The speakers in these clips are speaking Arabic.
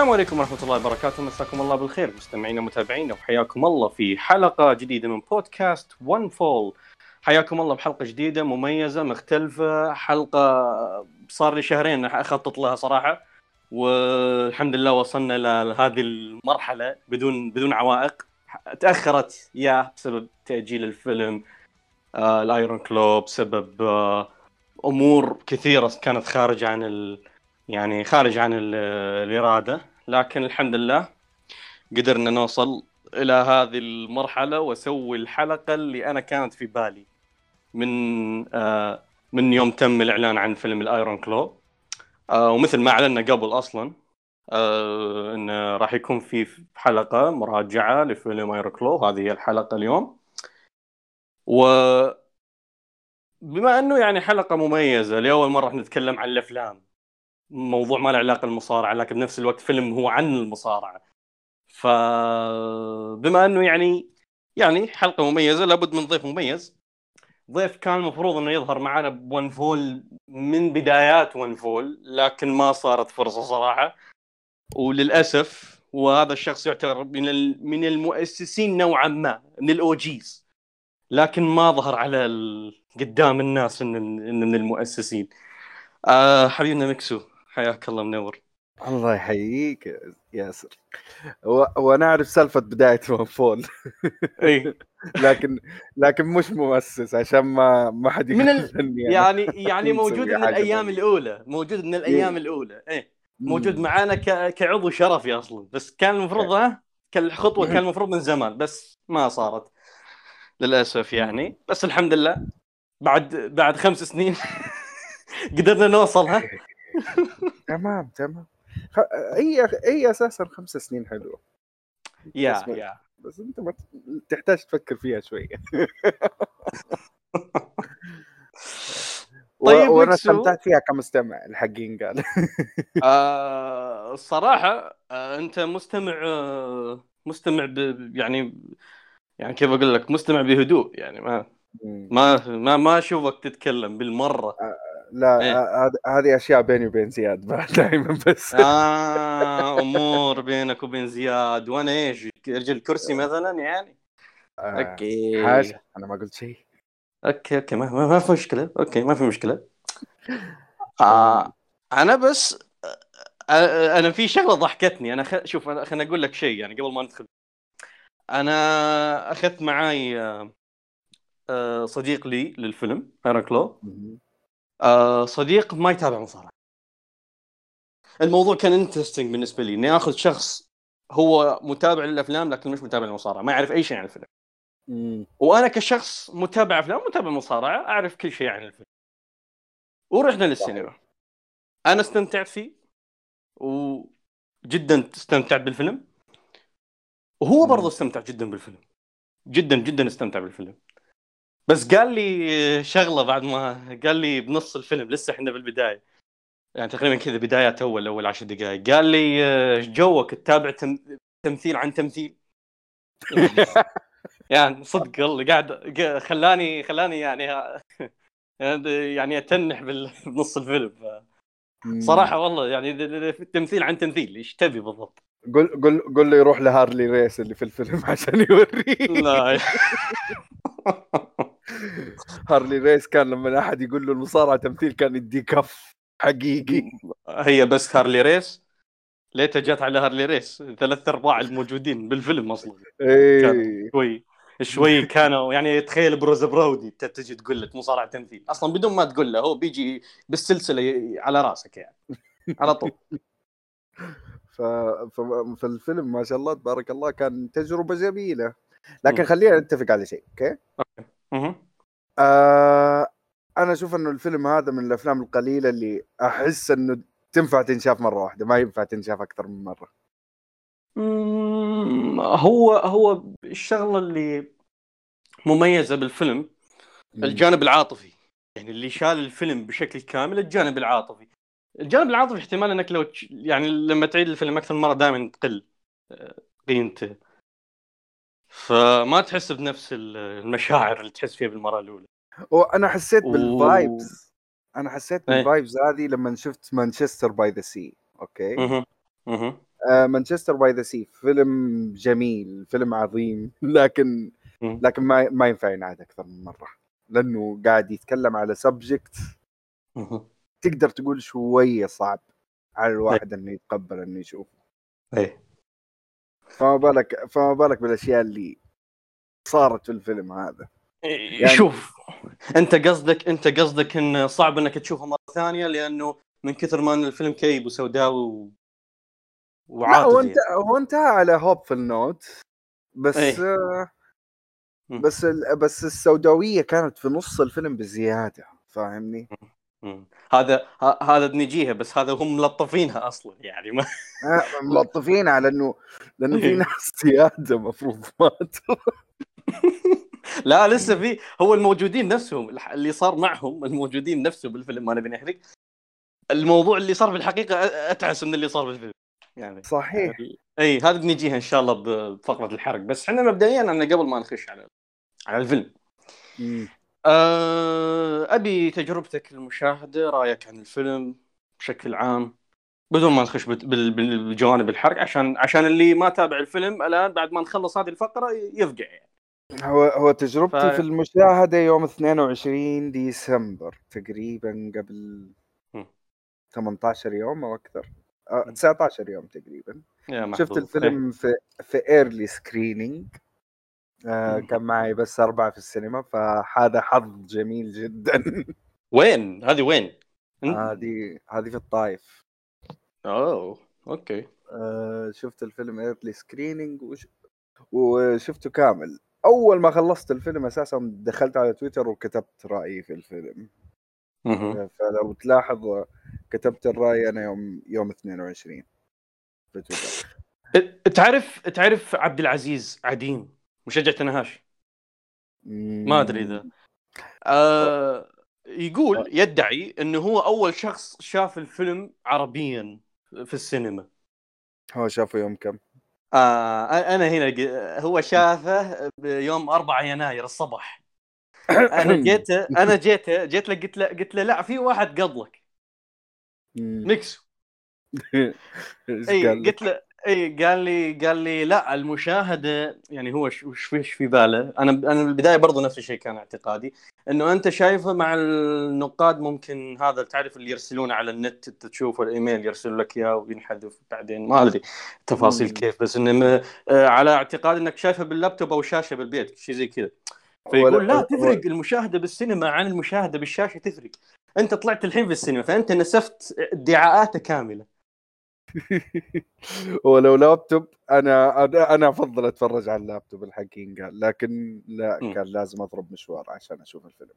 السلام عليكم ورحمة الله وبركاته. مساكم الله بالخير. مستمعينا ومتابعينا وحياكم الله في حلقة جديدة من بودكاست ون فول حياكم الله بحلقة جديدة مميزة مختلفة. حلقة صار لي شهرين أخطط لها صراحة والحمد لله وصلنا لهذه المرحلة بدون بدون عوائق. تأخرت يا بسبب تأجيل الفيلم آه الأيرون كلوب بسبب آه أمور كثيرة كانت خارج عن ال... يعني خارج عن ال... الإرادة. لكن الحمد لله قدرنا نوصل إلى هذه المرحلة واسوي الحلقة اللي أنا كانت في بالي من آه من يوم تم الإعلان عن فيلم الأيرون كلو. آه ومثل ما أعلنا قبل أصلا آه انه راح يكون في حلقة مراجعة لفيلم أيرون كلو. هذه هي الحلقة اليوم. و بما أنه يعني حلقة مميزة لاول مره راح نتكلم عن الأفلام. موضوع ما له علاقة بالمصارعة لكن بنفس الوقت فيلم هو عن المصارعة. فبما إنه يعني يعني حلقة مميزة لابد من ضيف مميز. ضيف كان المفروض إنه يظهر معنا ب OneFall من بدايات OneFall لكن ما صارت فرصة صراحة. وللأسف وهذا الشخص يعتبر من من المؤسسين نوعا ما من ال OGs. لكن ما ظهر على. قدام الناس انه من المؤسسين. آه حبيبنا مكسو. حياك الله منور. الله يحييك ياسر. و... وأنا أعرف سالفة بداية فول اي لكن لكن مش مؤسس عشان ما ما حد من ال... يعني يعني موجود من الأيام. الأولى موجود من الأيام الأولى. إيه. موجود. معانا ك... كعضو شرفي أصلا. بس كان المفروض ها؟ كالخطوه كان المفروض من زمان بس ما صارت للأسف يعني. بس الحمد لله بعد بعد خمس سنين قدرنا نوصل ها؟ تمام تمام. هي هي أساسا خمس سنين حلوة يا. يا بس أنت ما تحتاج تفكر فيها شوية طيب. وأنا. استمتعت فيها كمستمع الحقين قال آه الصراحة آه أنت مستمع آه مستمع ب يعني يعني كيف أقول لك مستمع بهدوء يعني ما ما ما ما أشوفك تتكلم بالمرة لا إيه. ه- هذ- هذه أشياء بيني وبين زياد دائما بس. آه أمور بينك وبين زياد. وأنا إيش؟ رجل كرسي مثلا يعني؟ آه، okay. حاجة. أنا ما قلت شيء. okay okay ما, ما, ما في مشكلة. okay ما في مشكلة. آه أنا بس آه أنا في شغلة ضحكتني. أنا خ... شوف أنا خليني أقول لك شيء يعني قبل ما ندخل. أنا أخذت معاي آه، آه، صديق لي للفيلم Iron Claw. مهم. آه، صديق ما يتابع مصارعة. الموضوع كان interesting بالنسبة لي إني آخذ شخص هو متابع للأفلام لكن مش متابع للمصارعة ما يعرف أي شيء عن الفيلم. مم. وأنا كشخص متابع أفلام متابع مصارعة أعرف كل شيء عن الفيلم. ورحنا للسينما. أنا استمتعت فيه وجدا استمتعت بالفيلم. وهو. برضه استمتع جدا بالفيلم. جدا جدا استمتع بالفيلم. بس قال لي شغلة بعد ما قال لي بنص الفيلم لسه إحنا بالبداية. يعني تقريبا كذا بدايات أول أول عشر دقائق قال لي آه، إيش جوك تتابع تم... تمثيل عن تمثيل. يعني, صدق والله قاعد قا- خلاني خلاني يعني يعني أتنح بنص الفيلم. صراحة والله يعني التمثيل عن تمثيل إيش تبي بالضبط؟ قل قل قل له يروح لهارلي ريس اللي في الفيلم عشان يوريه لا. هارلي ريس كان لما أحد يقول له المصارعة تمثيل كان يديه كف حقيقي. هي بس هارلي ريس. ليتها جات على هارلي ريس. ثلاث أرباع الموجودين بالفيلم أصلا. إيه. شوي شوي كانوا يعني تخيل Bruiser Brody ت- تجي تقول لك مصارع تمثيل. أصلا بدون ما تقول له هو بيجي بالسلسلة على راسك يعني. على طول. ف... ف... فالفيلم ما شاء الله تبارك الله كان تجربة جميلة. لكن. خلينا نتفق على شيء okay؟ مهم. آه... أنا أشوف إنه الفيلم هذا من الأفلام القليلة اللي أحس إنه تنفع تنشاف مرة واحدة ما ينفع تنشاف أكثر من مرة. هو هو الشغلة اللي مميزة بالفيلم الجانب العاطفي. يعني اللي شال الفيلم بشكل كامل الجانب العاطفي. الجانب العاطفي احتمال إنك لو يعني لما تعيد الفيلم أكثر من مرة دائما تقل آه، قيمته. فما تحس بنفس ال- المشاعر اللي تحس فيها بالمرة الأولى وأنا حسيت بال vibes أنا حسيت إيه. بال vibes هذه لما شفت Manchester by the Sea okay. Manchester by the Sea فيلم جميل فيلم عظيم لكن. لكن ما ما ينفع ينعاد أكثر من مرة لأنه قاعد يتكلم على subject. تقدر تقول شوية صعب على الواحد إنه يتقبل إنه يشوفه إيه فما بالك فما بالك بالأشياء اللي صارت في الفيلم هذا يعني... شوف أنت قصدك أنت قصدك إن صعب إنك تشوفه مرة ثانية لأنه من كثر ما إن الفيلم كئيب وسوداوي و... وعاطفي هو انت هو انتهى على hopeful note بس. آه، مم. بس ال- بس السوداوية كانت في نص الفيلم بزيادة فاهمني؟ مم. هذا هذا بنجيها بس هذا هم ملطفينها أصلا يعني ما آه، ملطفين على انه لأنه في ناس زيادة المفروض ماتوا لا لسه في هو الموجودين نفسهم اللي صار معهم الموجودين نفسهم بالفيلم ما نبي نحرق الموضوع اللي صار في الحقيقة اتعس من اللي صار بالفيلم يعني. صحيح. إي هذا بنجيها إن شاء الله بفقرة الحرق بس إحنا مبدئيا أنا قبل ما نخش على على الفيلم. أبي تجربتك المشاهدة رأيك عن الفيلم بشكل عام بدون ما نخش بالجوانب الحرق عشان عشان اللي ما تابع الفيلم الآن بعد ما نخلص هذه الفقرة يفقع يعني هو هو تجربتي ف- في المشاهدة يوم 22 ديسمبر تقريبا قبل مم. 18 يوم أو أكثر آه، مم. 19 يوم تقريبا شفت. الفيلم في في early screening آه. كان معي بس أربعة في السينما فهذا حظ جميل جدا. وين؟ هذه وين؟ هذه هذه في الطايف أوه okay. آه شفت الفيلم early screening وش... وشفته كامل. أول ما خلصت الفيلم أساسا دخلت على تويتر وكتبت رأيي في الفيلم. مهم. فلو تلاحظ كتبت الرأي أنا يوم يوم 22 في تويتر. تعرف تعرف عبد العزيز عديم مشجع تنهاش ما أدري إذا. آه يقول يدعي إنه هو أول شخص شاف الفيلم عربيا في السينما. هو شافه يوم كم؟ آه أنا هنا هو شافه بيوم 4 يناير الصبح أنا جيت أنا جيت جيت له قلت له قلت له لا في واحد قبلك. نكسو. إي؟ قلت له اي قال لي قال لي لا المشاهدة يعني هو وش فيش في باله؟ أنا أنا بالبدايه برضو نفس الشيء كان اعتقادي إنه أنت شايفه مع النقاد ممكن هذا تعرف اللي يرسلونه على النت أنت تشوفه الإيميل يرسل لك إياه وينحذف بعدين. ما أدري تفاصيل. كيف بس إنه آه، على اعتقاد إنك شايفه باللابتوب أو شاشة بالبيت شيء زي كذا. فيقول لا تفرق المشاهدة بالسينما عن المشاهدة بالشاشة تفرق. أنت طلعت الحين في السينما فأنت نسفت ادعاءاته كاملة. هو لو لابتوب أنا أنا أفضل أتفرج على اللابتوب الحقين قال لكن لا. كان لازم أضرب مشوار عشان أشوف الفيلم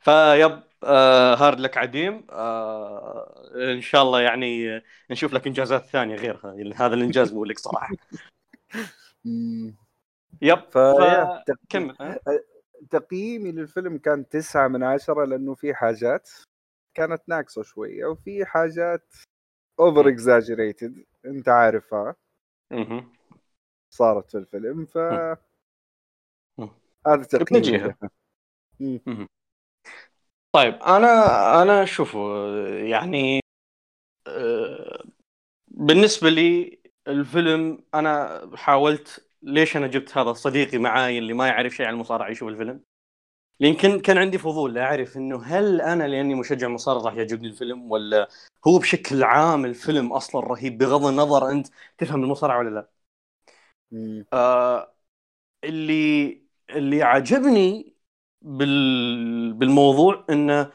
فيب آه hard luck عديم آه إن شاء الله يعني نشوف لك إنجازات ثانية غيرها هذا الإنجاز مو لك صراحة. yep ف... كمل؟ تقييمي للفيلم كان تسعة من عشرة لأنه في حاجات كانت ناقصة شوية وفي حاجات over exaggerated أنت عارفها. صارت في الفيلم ف. هذا تقييمي. طيب أنا أنا شوفوا يعني آه، بالنسبة لي الفيلم أنا حاولت ليش أنا جبت هذا صديقي معاي اللي ما يعرف شيء عن المصارعة يشوف الفيلم؟ يمكن كان عندي فضول أعرف إنه هل أنا لأني مشجع مصارع راح يعجبني الفيلم ولا هو بشكل عام الفيلم أصلا رهيب بغض النظر أنت تفهم المصارعة ولا لا. مم. آه اللي اللي عجبني بال بالموضوع إنه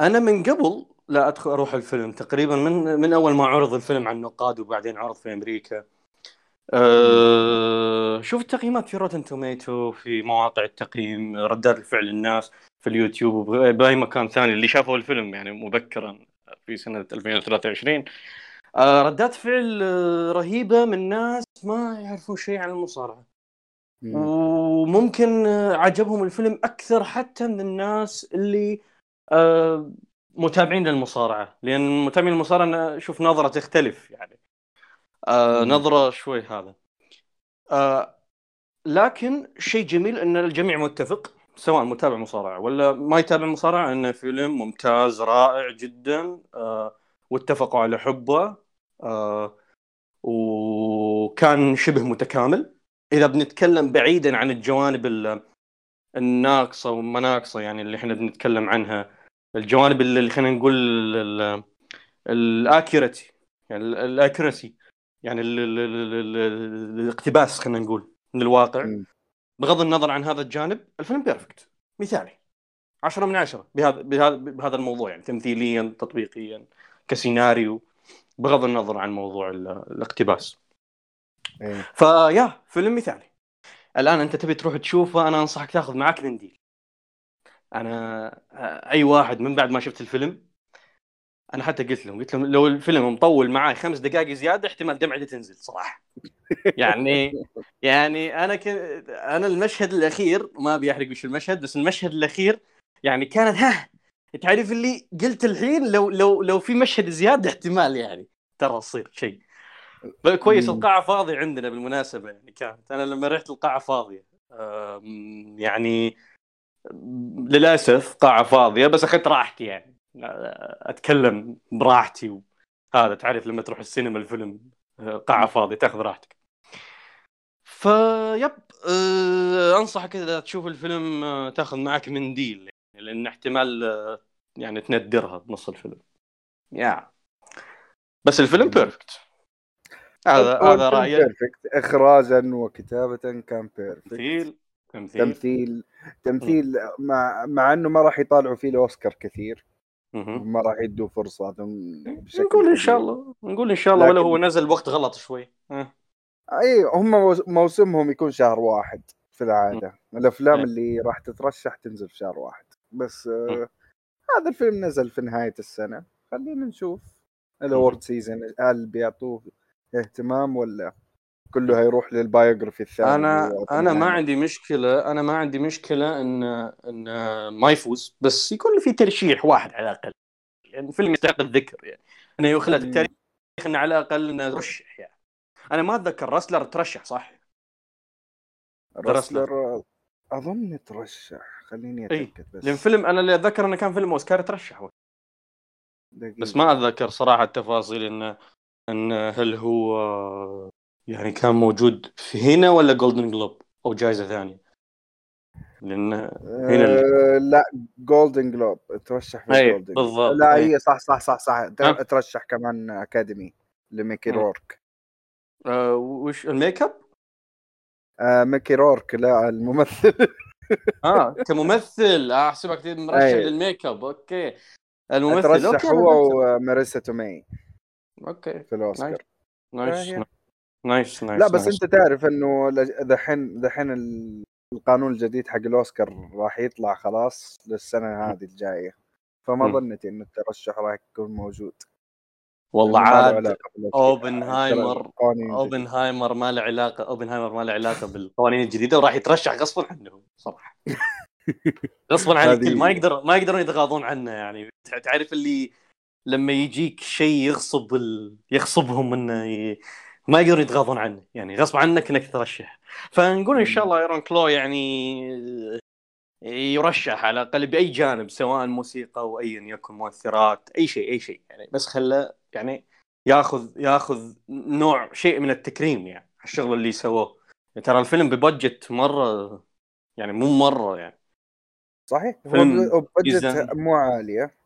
أنا من قبل لا أدخل أروح الفيلم. تقريبا من من أول ما عرض الفيلم على النقاد وبعدين عرض في أمريكا. أه شوف التقييمات في Rotten Tomatoes في مواقع التقييم ردات الفعل الناس في اليوتيوب وباي مكان ثاني اللي شافوا الفيلم يعني مبكرا في سنة 2023 أه ردات فعل آه، رهيبة من ناس ما يعرفون شيء عن المصارعة. مم. وممكن آه، عجبهم الفيلم أكثر حتى من الناس اللي آه، متابعين للمصارعة. لأن متابعين المصارعه أشوف نظرة تختلف يعني. آه،. نظرة شوي هذا. آه، لكن شيء جميل إن الجميع متفق سواء متابع مصارعة ولا ما يتابع مصارعة إنه فيلم ممتاز رائع جدا آه، واتفقوا على حبه آه، وكان شبه متكامل. إذا بنتكلم بعيدا عن الجوانب ال- الناقصة وما ناقصه يعني اللي إحنا بنتكلم عنها الجوانب اللي خلينا نقول ال accuracy يعني ال accuracy يعني ال- ال- ال- ال- الاقتباس خلينا نقول من الواقع. مم. بغض النظر عن هذا الجانب الفيلم perfect مثالي. عشرة من عشرة بهذا بهذا بهذا الموضوع يعني تمثيليا تطبيقيا كسيناريو بغض النظر عن موضوع ال- الاقتباس. إيه. فيا فيلم مثالي. الآن أنت تبي تروح تشوفه أنا أنصحك تأخذ معك منديل أنا أي واحد من بعد ما شفت الفيلم أنا حتى قلت لهم قلت لهم لو الفيلم مطول معاي خمس دقائق زيادة احتمال دمعتي تنزل صراحة. يعني يعني أنا ك... أنا المشهد الأخير ما أبي أحرق وش المشهد بس المشهد الأخير يعني كانت ها تعرف اللي قلت الحين؟ لو لو لو في مشهد زيادة احتمال يعني ترى تصير شيء. كويس. القاعة فاضية عندنا بالمناسبة يعني كانت. أنا لما رحت القاعة فاضية. يعني للأسف قاعة فاضية بس أخذت راحتي يعني. أتكلم براحتي. وهذا تعرف لما تروح السينما الفيلم قاعة فاضية تأخذ راحتك. فيب أه، أنصحك إذا تشوف الفيلم أه، تأخذ معك منديل يعني لأن احتمال أه، يعني تندرها بنص الفيلم. yeah. بس الفيلم. perfect هذا هذا الفيلم رأيي. perfect اخراجا وكتابة كان perfect تمثيل تمثيل. تمثيل تمثيل مع مع إنه ما راح يطالعوا فيه الأوسكار كثير. ما راح يدوا فرصة نقول إن. شاء الله نقول إن شاء الله ولا لكن- هو نزل وقت غلط شوي. أه. اي هم موس- موسمهم يكون شهر واحد في العادة. الأفلام إيه. اللي راح تترشح تنزل في شهر واحد. بس. آه هذا الفيلم نزل في نهاية السنة. خلينا نشوف. ال award season هل بيعطوه اهتمام ولا؟ كله هيروح لل biography الثاني أنا أنا ما. عندي مشكلة أنا ما عندي مشكلة ان إن ما يفوز بس يكون في ترشيح واحد على الأقل يعني فيلم يستحق الذكر يعني إنه يخلد. التاريخ إنه على الأقل إنه ترشح يعني أنا ما أتذكر راسلر ترشح صح؟ راسلر أظن ترشح خليني أتأكد بس لأن فيلم أنا اللي أتذكر إنه كان فيلم أوسكار ترشح دقيقة. بس ما أتذكر صراحة التفاصيل انه ان هل هو يعني كان موجود في هنا ولا جولدن جلوب أو جائزة ثانية؟ لأن هنا آه لا جولدن جلوب ترشح في جولدن بالضبط، لا. هي صح صح صح صح؟ ترشح كمان academy لميكي. رورك. آه وش الميك أب؟ آه ميكي رورك لا الممثل. آه كممثل. آه، أحسبك مرشح أي. لل makeup. okay. الممثل ترشح هو وماريسا تومي okay. في الأوسكار. nice. هي. nice nice لا بس nice. أنت تعرف إنه دحين دحين ال- القانون الجديد حق الأوسكار راح يطلع خلاص للسنة هذه الجاية فما. ظنيت إنه الترشح راح يكون موجود والله عاد. أوبنهايمر الجديدة. أوبنهايمر ما له علاقة أوبنهايمر ما له علاقة بالقوانين الجديدة وراح يترشح غصبا عنهم صراحة غصبا عن الكل ما يقدر ما يقدرون يتغاضون عنه يعني تع- تعرف اللي لما يجيك شيء يغصب ال... يغصبهم إنه ي... ما يقدرون يتغاضون عنه. يعني غصب عنك إنك ترشح. فنقول إن شاء الله إيرون كلو يعني يرشح على الأقل بأي جانب سواء موسيقى أو ايا يكن مؤثرات أي شيء أي شيء. يعني بس خله يعني ياخذ ياخذ نوع شيء من التكريم يعني الشغل اللي سووه. ترى الفيلم ب budget مرة يعني مو مرة يعني. صحيح. هو فيلم ب- budget جزء. مو عالية.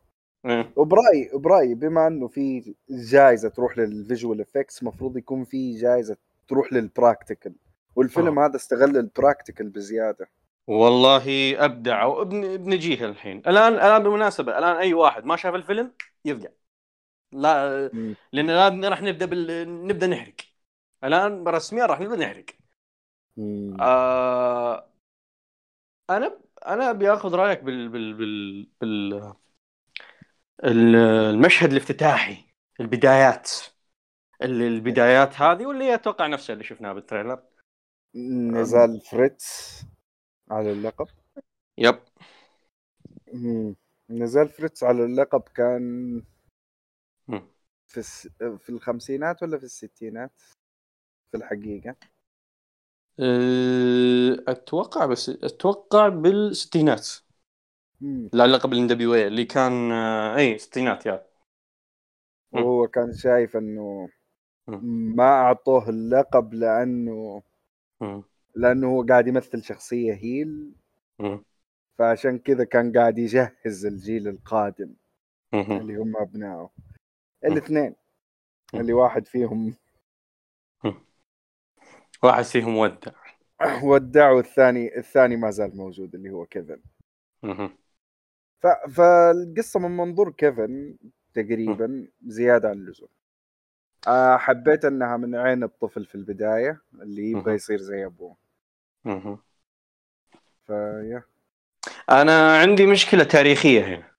وبرايي برايي بما إنه في جائزه تروح لل visual effects المفروض يكون في جائزه تروح لل practical والفيلم هذا استغل ال practical بزيادة. والله ابدعوا بن- بنجيها الحين. الآن الآن بالمناسبة الآن أي واحد ما شاف الفيلم يفقع لا مم. لأن الان راح نبدأ بال... نبدأ نحرق. الآن رسميا راح نبدأ نحرق. مم. آه... أنا أنا بياخذ رأيك بال بال بال, بال... ال- المشهد الافتتاحي البدايات. ال- البدايات هذه واللي أتوقع نفسها اللي شفناها بال trailer. نزال فريتز على اللقب. يب. مم. نزال فريتز على اللقب كان مم. في الس... في الخمسينات ولا في الستينات؟ في الحقيقة. أتوقع بس أتوقع بالستينات. لقب ال NWA اللي كان آه، إي ستينات يا. وهو كان شايف إنه ما أعطوه اللقب لأنه. لأنه هو قاعد يمثل شخصية هيل. فعشان كذا كان قاعد يجهز الجيل القادم. اللي هم أبنائه الاثنين. اللي واحد فيهم واحد فيهم ودع ودع والثاني الثاني ما زال موجود اللي هو كيفن. ف... فالقصة من منظور كيفن تقريبا زيادة عن اللزوم. آه، حبيت إنها من عين الطفل في البداية اللي يبغى. يصير زي أبوه. فيا أنا عندي مشكلة تاريخية هنا.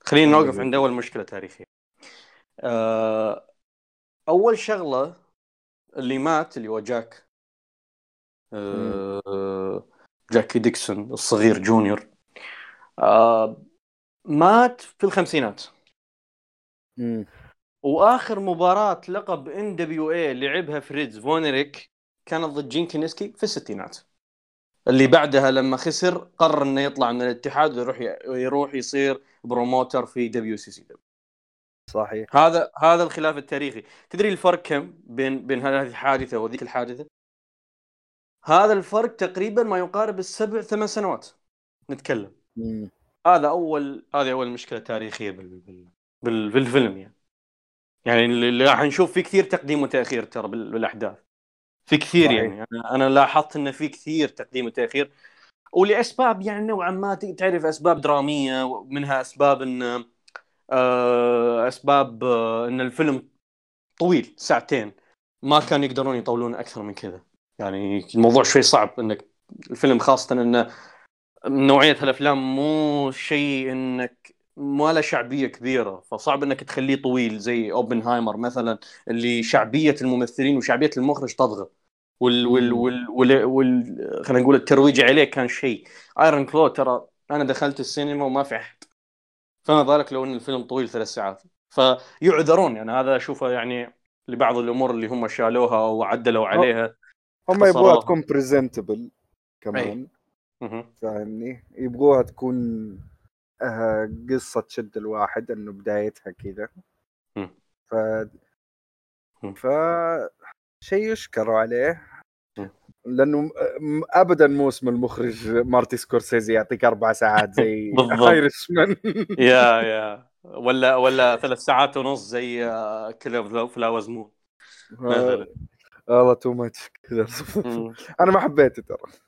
خلينا أيوة. نوقف عند أول مشكلة تاريخية. آه، أول شغلة اللي مات اللي هو جاك. آه، جاكي ديكسون الصغير جونيور. آه، مات في الخمسينات. مم. وآخر مباراة لقب NWA لعبها فريتز فون إريك كانت ضد جين كينيسكي في الستينات. اللي بعدها لما خسر قرر إنه يطلع من الاتحاد ويروح يروح يصير promoter في WCC. صحيح. هذا هذا الخلاف التاريخي. تدري الفرق كم بين بين هذه الحادثة وذيك الحادثة؟ هذا الفرق تقريبا ما يقارب السبع ثمان سنوات. نتكلم. مم. هذا أول هذه أول مشكلة تاريخية بال... بال... بال... بالفيلم يعني. يعني اللي راح نشوف فيه كثير تقديم وتأخير ترى بال... بالأحداث. في كثير صحيح. يعني. أنا أنا لاحظت انه في كثير تقديم وتأخير. ولأسباب يعني نوعا ما تعرف أسباب درامية ومنها أسباب إن آه، أسباب آه، إن الفيلم طويل ساعتين. ما كانوا يقدرون يطولون أكثر من كذا. يعني الموضوع شوي صعب إنك الفيلم خاصة انه نوعية الأفلام مو شيء إنك ما له شعبية كبيرة. فصعب إنك تخليه طويل زي أوبنهايمر مثلا اللي شعبية الممثلين وشعبية المخرج تضغط. وال وال. وال, وال, وال خلينا نقول الترويج عليه كان شيء. Iron Claw ترى أنا دخلت السينما وما في أحد. فما بالك لو إن الفيلم طويل ثلاث ساعات. فيعذرون. يعني هذا أشوفه يعني لبعض الأمور اللي هم شالوها أو عدلوا عليها. هم. يبغوها تكون presentable كمان. مهم. فاهمني يبغوها تكون آه قصة تشد الواحد إنه بدايتها كذا. ف. ف شيء يشكر عليه. لأنه م- ابدا مو اسم المخرج مارتي سكورسيزي يعطيك أربع ساعات زي. Irishman يا يا ولا ولا ثلاث ساعات ونص زي آه، Killer Flowers Moon والله too much كذا. أنا ما حبيته ترى آه،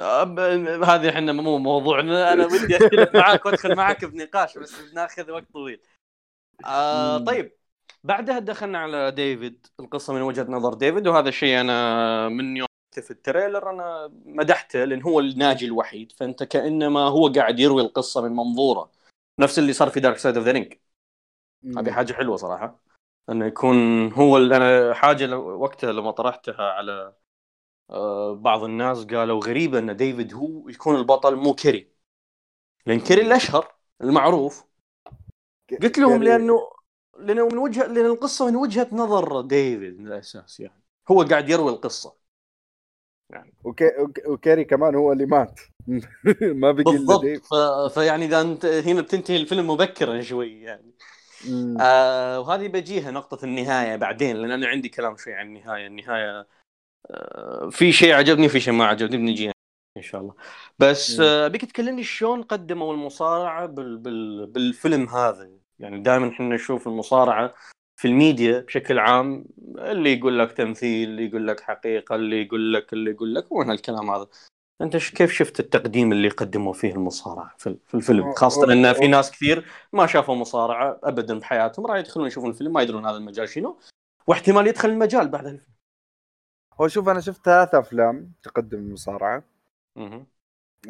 هذه إحنا مو موضوعنا أنا ودي أختلف معاك وأدخل معاك بنقاش بس بناخذ وقت طويل. آه. طيب. بعدها دخلنا على ديفيد القصة من وجهة نظر ديفيد وهذا الشيء أنا من يوم في ال trailer أنا مدحته لأن هو الناجي الوحيد. فأنت كأنما هو قاعد يروي القصة من منظوره. نفس اللي صار في Dark Side of the Ring هذه حاجة حلوة صراحة. أنه يكون هو اللي أنا حاجة وقتها لما طرحتها على بعض الناس قالوا غريبه أن ديفيد هو يكون البطل مو كيري. لأن كيري الأشهر المعروف. قلت لهم لأنه لأنه من وجهة لأن القصة من وجهة نظر ديفيد من الاساس يعني. هو قاعد يروي القصة. وكي... وك- وكيري كمان هو اللي مات. ما بقي إلا بالضبط. ديف ف... فيعني إذا أنت هنا بتنتهي الفيلم مبكرا شوي يعني. آه وهذه بجيها نقطة النهاية بعدين لأن أنا عندي كلام شوي عن النهاية. النهاية آه في شيء عجبني في شيء ما عجبني بنجي إن شاء الله. بس مم. آه تكلمني شلون قدموا المصارعة بال... بال... بالفيلم هذا؟ يعني دائما إحنا نشوف المصارعة في الميديا بشكل عام اللي يقول لك تمثيل اللي يقول لك حقيقة اللي يقول لك اللي يقول لك وين هالكلام هذا. أنت كيف شفت التقديم اللي قدموا فيه المصارعة في في الفيلم؟ هو- إن في ناس كثير ما شافوا مصارعة ابدا بحياتهم راح يدخلون يشوفون الفيلم ما يدرون هذا المجال شنو واحتمال يدخل المجال بعد الفيلم. هو شوف أنا شفت ثلاث أفلام تقدم المصارعه.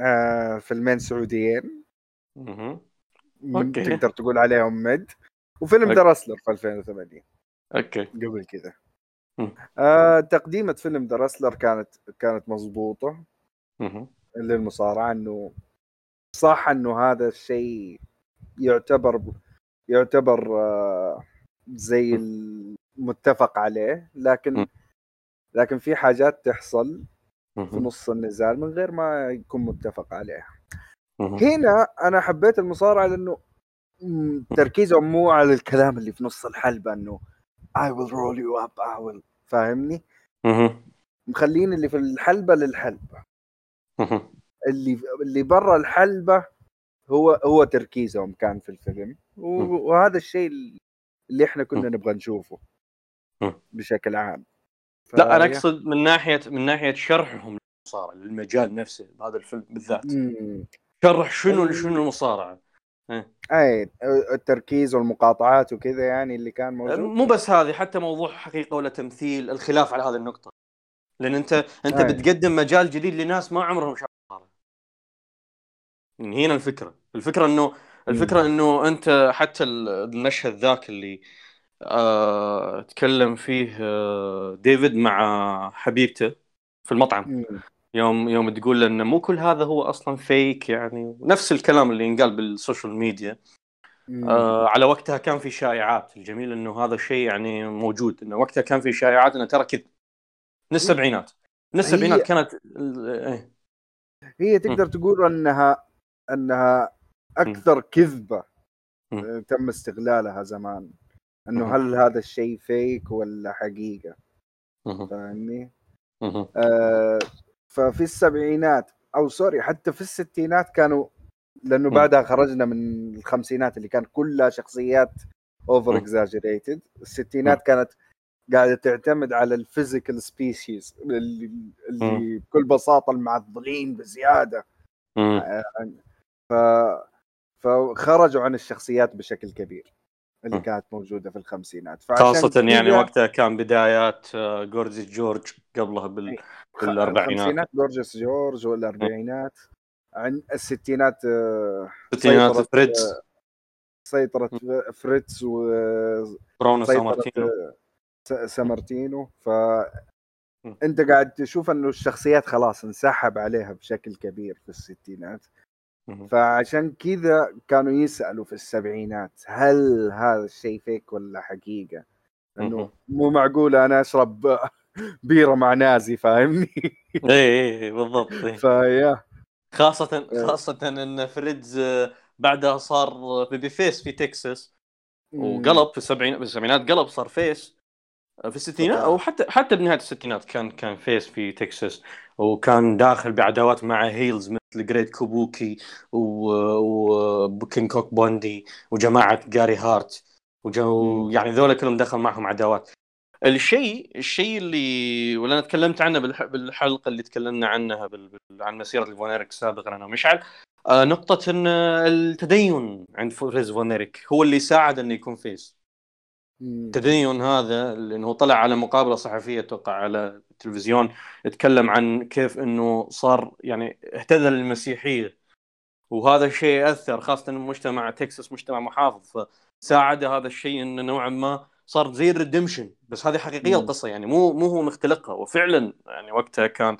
آه فيلمين سعوديين. من- أوكي. تقدر تقول عليهم مية فيلم. The Wrestler في 2008 أوكي قبل كذا. آه تقديمة فيلم ذا راسلر كانت كانت مضبوطة. للمصارعة إنه صح إنه هذا الشيء يعتبر يعتبر آه زي المتفق عليه لكن. لكن في حاجات تحصل في. نص النزال من غير ما يكون متفق عليها. هنا أنا حبيت المصارعة لأنه تركيزهم مو على الكلام اللي في نص الحلبة إنه I will roll you up I will فاهمني. مخلين اللي في الحلبة للحلبة مهم. اللي اللي برا الحلبة هو هو تركيزهم كان في الفيلم. وهذا الشيء اللي إحنا كنا. نبغى نشوفه. بشكل عام لا أنا أقصد من ناحية من ناحية شرحهم للمصارعة للمجال نفسه بهذا الفيلم بالذات. مم. شرح شنو شنو المصارعة؟ أي التركيز والمقاطعات وكذا يعني اللي كان موجود. مو بس هذه حتى موضوع حقيقة ولا تمثيل الخلاف على هذه النقطة. لأن أنت أنت أي. بتقدم مجال جديد لناس ما عمرهم شافوا مصارعه هنا الفكرة. الفكرة إنه الفكرة إنه أنت حتى ال- المشهد ذاك اللي آه تكلم فيه آه ديفيد مع حبيبته في المطعم مم. يوم يوم تقول له إنه مو كل هذا هو أصلا فيك يعني نفس الكلام اللي ينقال بال social media مم. آه على وقتها كان في شائعات الجميل إنه هذا الشيء يعني موجود إنه وقتها كان في شائعات إنه ترى كذب من السبعينات من السبعينات هي- كانت إيه هي تقدر تقول أنها أنها أكثر كذبة مم. آه، تم استغلالها زمان مم. إنه هل هذا الشيء فيك ولا حقيقة. فاهمني؟ آه ففي السبعينات أو sorry حتى في الستينات كانوا لأنه. بعدها خرجنا من الخمسينات اللي كان كلها شخصيات over. exaggerated الستينات كانت قاعدة تعتمد على ال physical specimens اللي, اللي بكل بساطة المعضلين بزيادة مم. ف فخرجوا عن الشخصيات بشكل كبير اللي. كانت موجودة في الخمسينات خاصة يعني وقتها كان بدايات آه، Gorgeous George قبلها بال... خ- بالأربعينات. الخمسينات Gorgeous George والأربعينات عن الستينات آه، الستينات سيطرة- فريتز سيطرة فريتز برونو وسيطرة سامارتينو س- سامارتينو مم. فانت قاعد تشوف انه الشخصيات خلاص انسحب عليها بشكل كبير في الستينات. فعشان كذا كانوا يسألوا في السبعينات هل هذا الشيء فيك ولا حقيقة؟ انه مو معقول أنا أشرب بيرة مع نازي فاهمني؟ اي اي إي، بالضبط إي. فيا خاصة إيه. خاصة إن فريتز بعدها صار babyface في تكساس وقلب في السبعينات في السبعينات قلب صار face في الستينات. أو حتى حتى بنهاية الستينات كان كان face في تكساس وكان داخل بعداوات مع heels مثل Great Kabuki و King Kong Bundy وجماعة جاري هارت وجو مم. يعني ذولا كلهم دخل معهم عداوات الشيء الشيء اللي ولا أنا تكلمت عنه بالح- بالحلقة اللي تكلمنا عنها بال... بال... عن مسيرة الفون إريك سابقا أنا ومشعل آه نقطة إن التدين عند فريتز فون إريك هو اللي ساعد إنه يكون face. التدين هذا لأنه طلع على مقابلة صحفية أتوقع على التلفزيون يتكلم عن كيف إنه صار يعني اهتدى للمسيحية. وهذا الشيء اثر خاصة مجتمع تكساس مجتمع محافظ فساعد هذا الشيء إنه نوعا ما صار زي الريدمشن بس هذه حقيقية مم. القصة يعني مو مو هو مختلقها. وفعلا يعني وقتها كان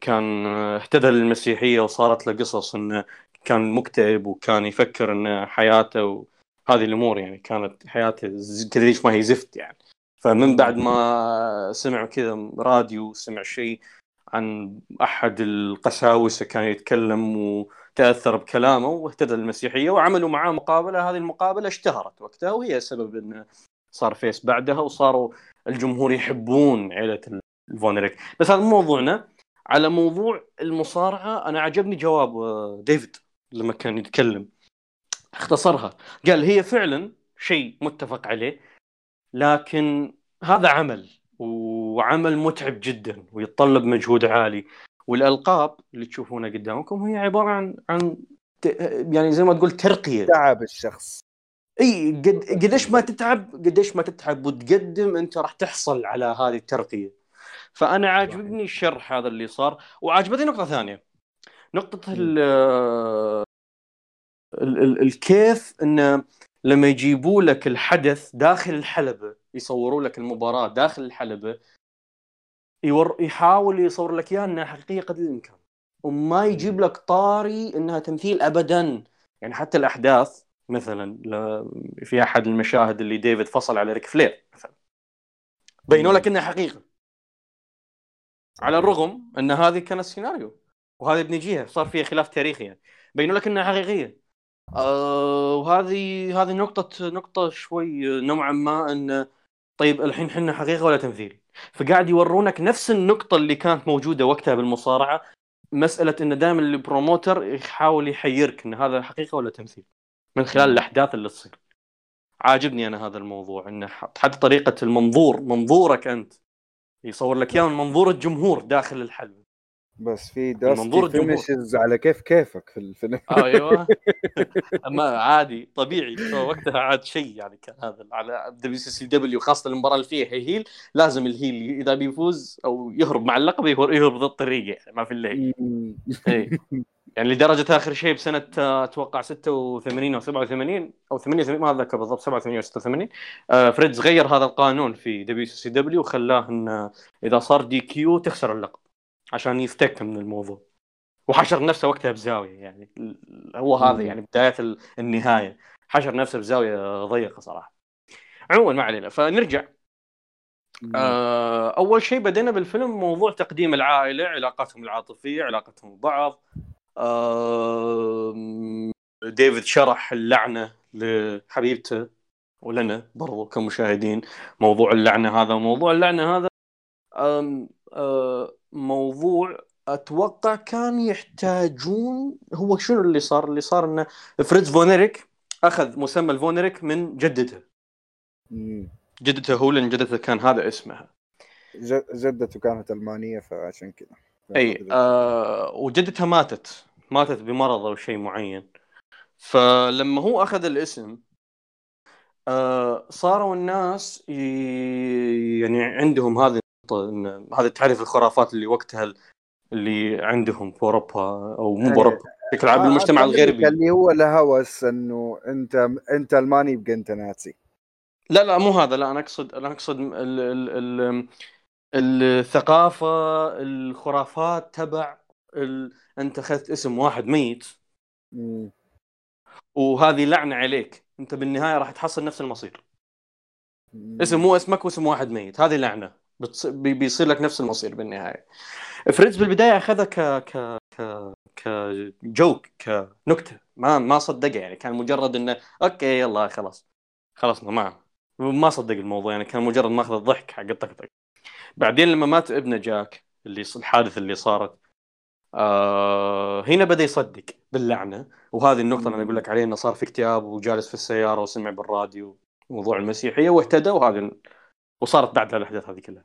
كان اهتدى للمسيحية وصارت له قصص إنه كان مكتئب وكان يفكر ان حياته وهذه الأمور يعني كانت حياته تدري ما هي زفت يعني. فمن بعد ما سمع كذا راديو سمع شيء عن أحد القساوسة كان يتكلم وتأثر بكلامه واهتدى للمسيحيه وعملوا معاه مقابلة هذه المقابلة اشتهرت وقتها وهي سبب انه صار face بعدها وصاروا الجمهور يحبون عيلة الفونريك بس هذا مو موضوعنا. على موضوع المصارعة أنا عجبني جواب آه، ديفيد لما كان يتكلم. اختصرها. قال هي فعلا شيء متفق عليه لكن هذا عمل وعمل متعب جدا ويتطلب مجهود عالي. والألقاب اللي تشوفونها قدامكم هي عبارة عن عن يعني زي ما تقول ترقية. تعب الشخص. إي قد قديش ما تتعب قديش ما تتعب وتقدم أنت راح تحصل على هذه الترقية. فأنا عاجبني الشرح هذا اللي صار. وعاجبتني نقطة ثانية. نقطة الكيف انه لما يجيبوا لك الحدث داخل الحلبة يصوروا لك المباراة داخل الحلبة يور يحاول يصور لك إياها إنها حقيقيه قدر الإمكان. وما يجيب لك طاري إنها تمثيل ابدا. يعني حتى الأحداث مثلا في أحد المشاهد اللي ديفيد فصل على ريك فلير مثلا. بينوا لك إنها حقيقة. على الرغم إن هذه كانت سيناريو وهذه بنجيها صار فيها خلاف تاريخي يعني. بينوا لك إنها حقيقية. آه وهذه هذه نقطة نقطة شوي نوعا ما إن طيب الحين حنا حقيقة ولا تمثيل؟ فقاعد يورونك نفس النقطة اللي كانت موجودة وقتها بالمصارعة مسألة إن دائما البروموتر يحاول يحيرك إن هذا حقيقة ولا تمثيل؟ من خلال الأحداث اللي تصير. عاجبني أنا هذا الموضوع انه حتى طريقة المنظور منظورك أنت. يصور لك إياه من منظور الجمهور داخل الحلبة. بس في منظور الجمهور. على كيف كيفك في الفيلم أيوه ما عادي طبيعي وقتها عاد شيء يعني كان هذا على WCCW خاصة المباراة اللي فيها heel لازم ال heel إذا بيفوز أو يهرب مع اللقب يهرب ضد الطريقة يعني ما في مم. إيه. يعني لدرجة آخر شيء بسنة آه، أتوقع 86 أو 87 أو 88 ما أتذكر بالضبط 87 أو 86 آه، فريتز غير هذا القانون في WCCW وخلاه انه إذا صار DQ تخسر اللقب عشان يفتك من الموضوع. وحشر نفسه وقتها بزاوية يعني هو هذا. يعني بداية ال- النهاية. حشر نفسه بزاوية ضيقة صراحة. عموما ما علينا فنرجع. آه، أول شيء بدينا بالفيلم موضوع تقديم العائلة علاقاتهم العاطفية علاقتهم ببعض. آه، ديفيد شرح اللعنة لحبيبته ولنا برضو كمشاهدين. موضوع اللعنة هذا موضوع اللعنة هذا آه، موضوع أتوقع كان يحتاجون هو شنو اللي صار؟ اللي صار إنه فريتز فونيريك أخذ مسمى الفونيريك من جدته. مم. جدته هو لأن جدته كان هذا اسمها جدته كانت ألمانية فعشان كذا. إي آه وجدتها ماتت. ماتت بمرض أو شيء معين. فلما هو أخذ الاسم آه صاروا الناس ي... يعني عندهم هذه إن هذا تعرف الخرافات اللي وقتها اللي عندهم في أوروبا أو مو إيه. بأوروبا بشكل عام آه، الغربي. اللي هو الهوس إنه أنت أنت الماني يبقى أنت نازي لا لا مو هذا لا أنا أقصد أنا أقصد ال... ال... ال... الثقافة الخرافات تبع ال... أنت أخذت اسم واحد ميت. وهذه لعنة عليك. أنت بالنهاية راح تحصل نفس المصير. اسم مو اسمك واسم واحد ميت. هذه لعنة. بتص... بي- بيصير لك نفس المصير بالنهاية. فريتز بالبداية أخذها ك ك ك ك joke كنكته ما ما صدقه يعني. كان مجرد إنه okay يلا خلاص. خلصنا معه ما صدق الموضوع يعني. كان مجرد ماخذ الضحك حق الطقطق بعدين لما مات ابنه جاك اللي الحادث اللي صارت آه هنا بدأ يصدق باللعنة. وهذه النقطة اللي أنا أقول لك عليها إنه صار في اكتئاب وجالس في السيارة وسمع بالراديو موضوع المسيحية واهتدى وهذا وصارت بعد الأحداث هذه كلها.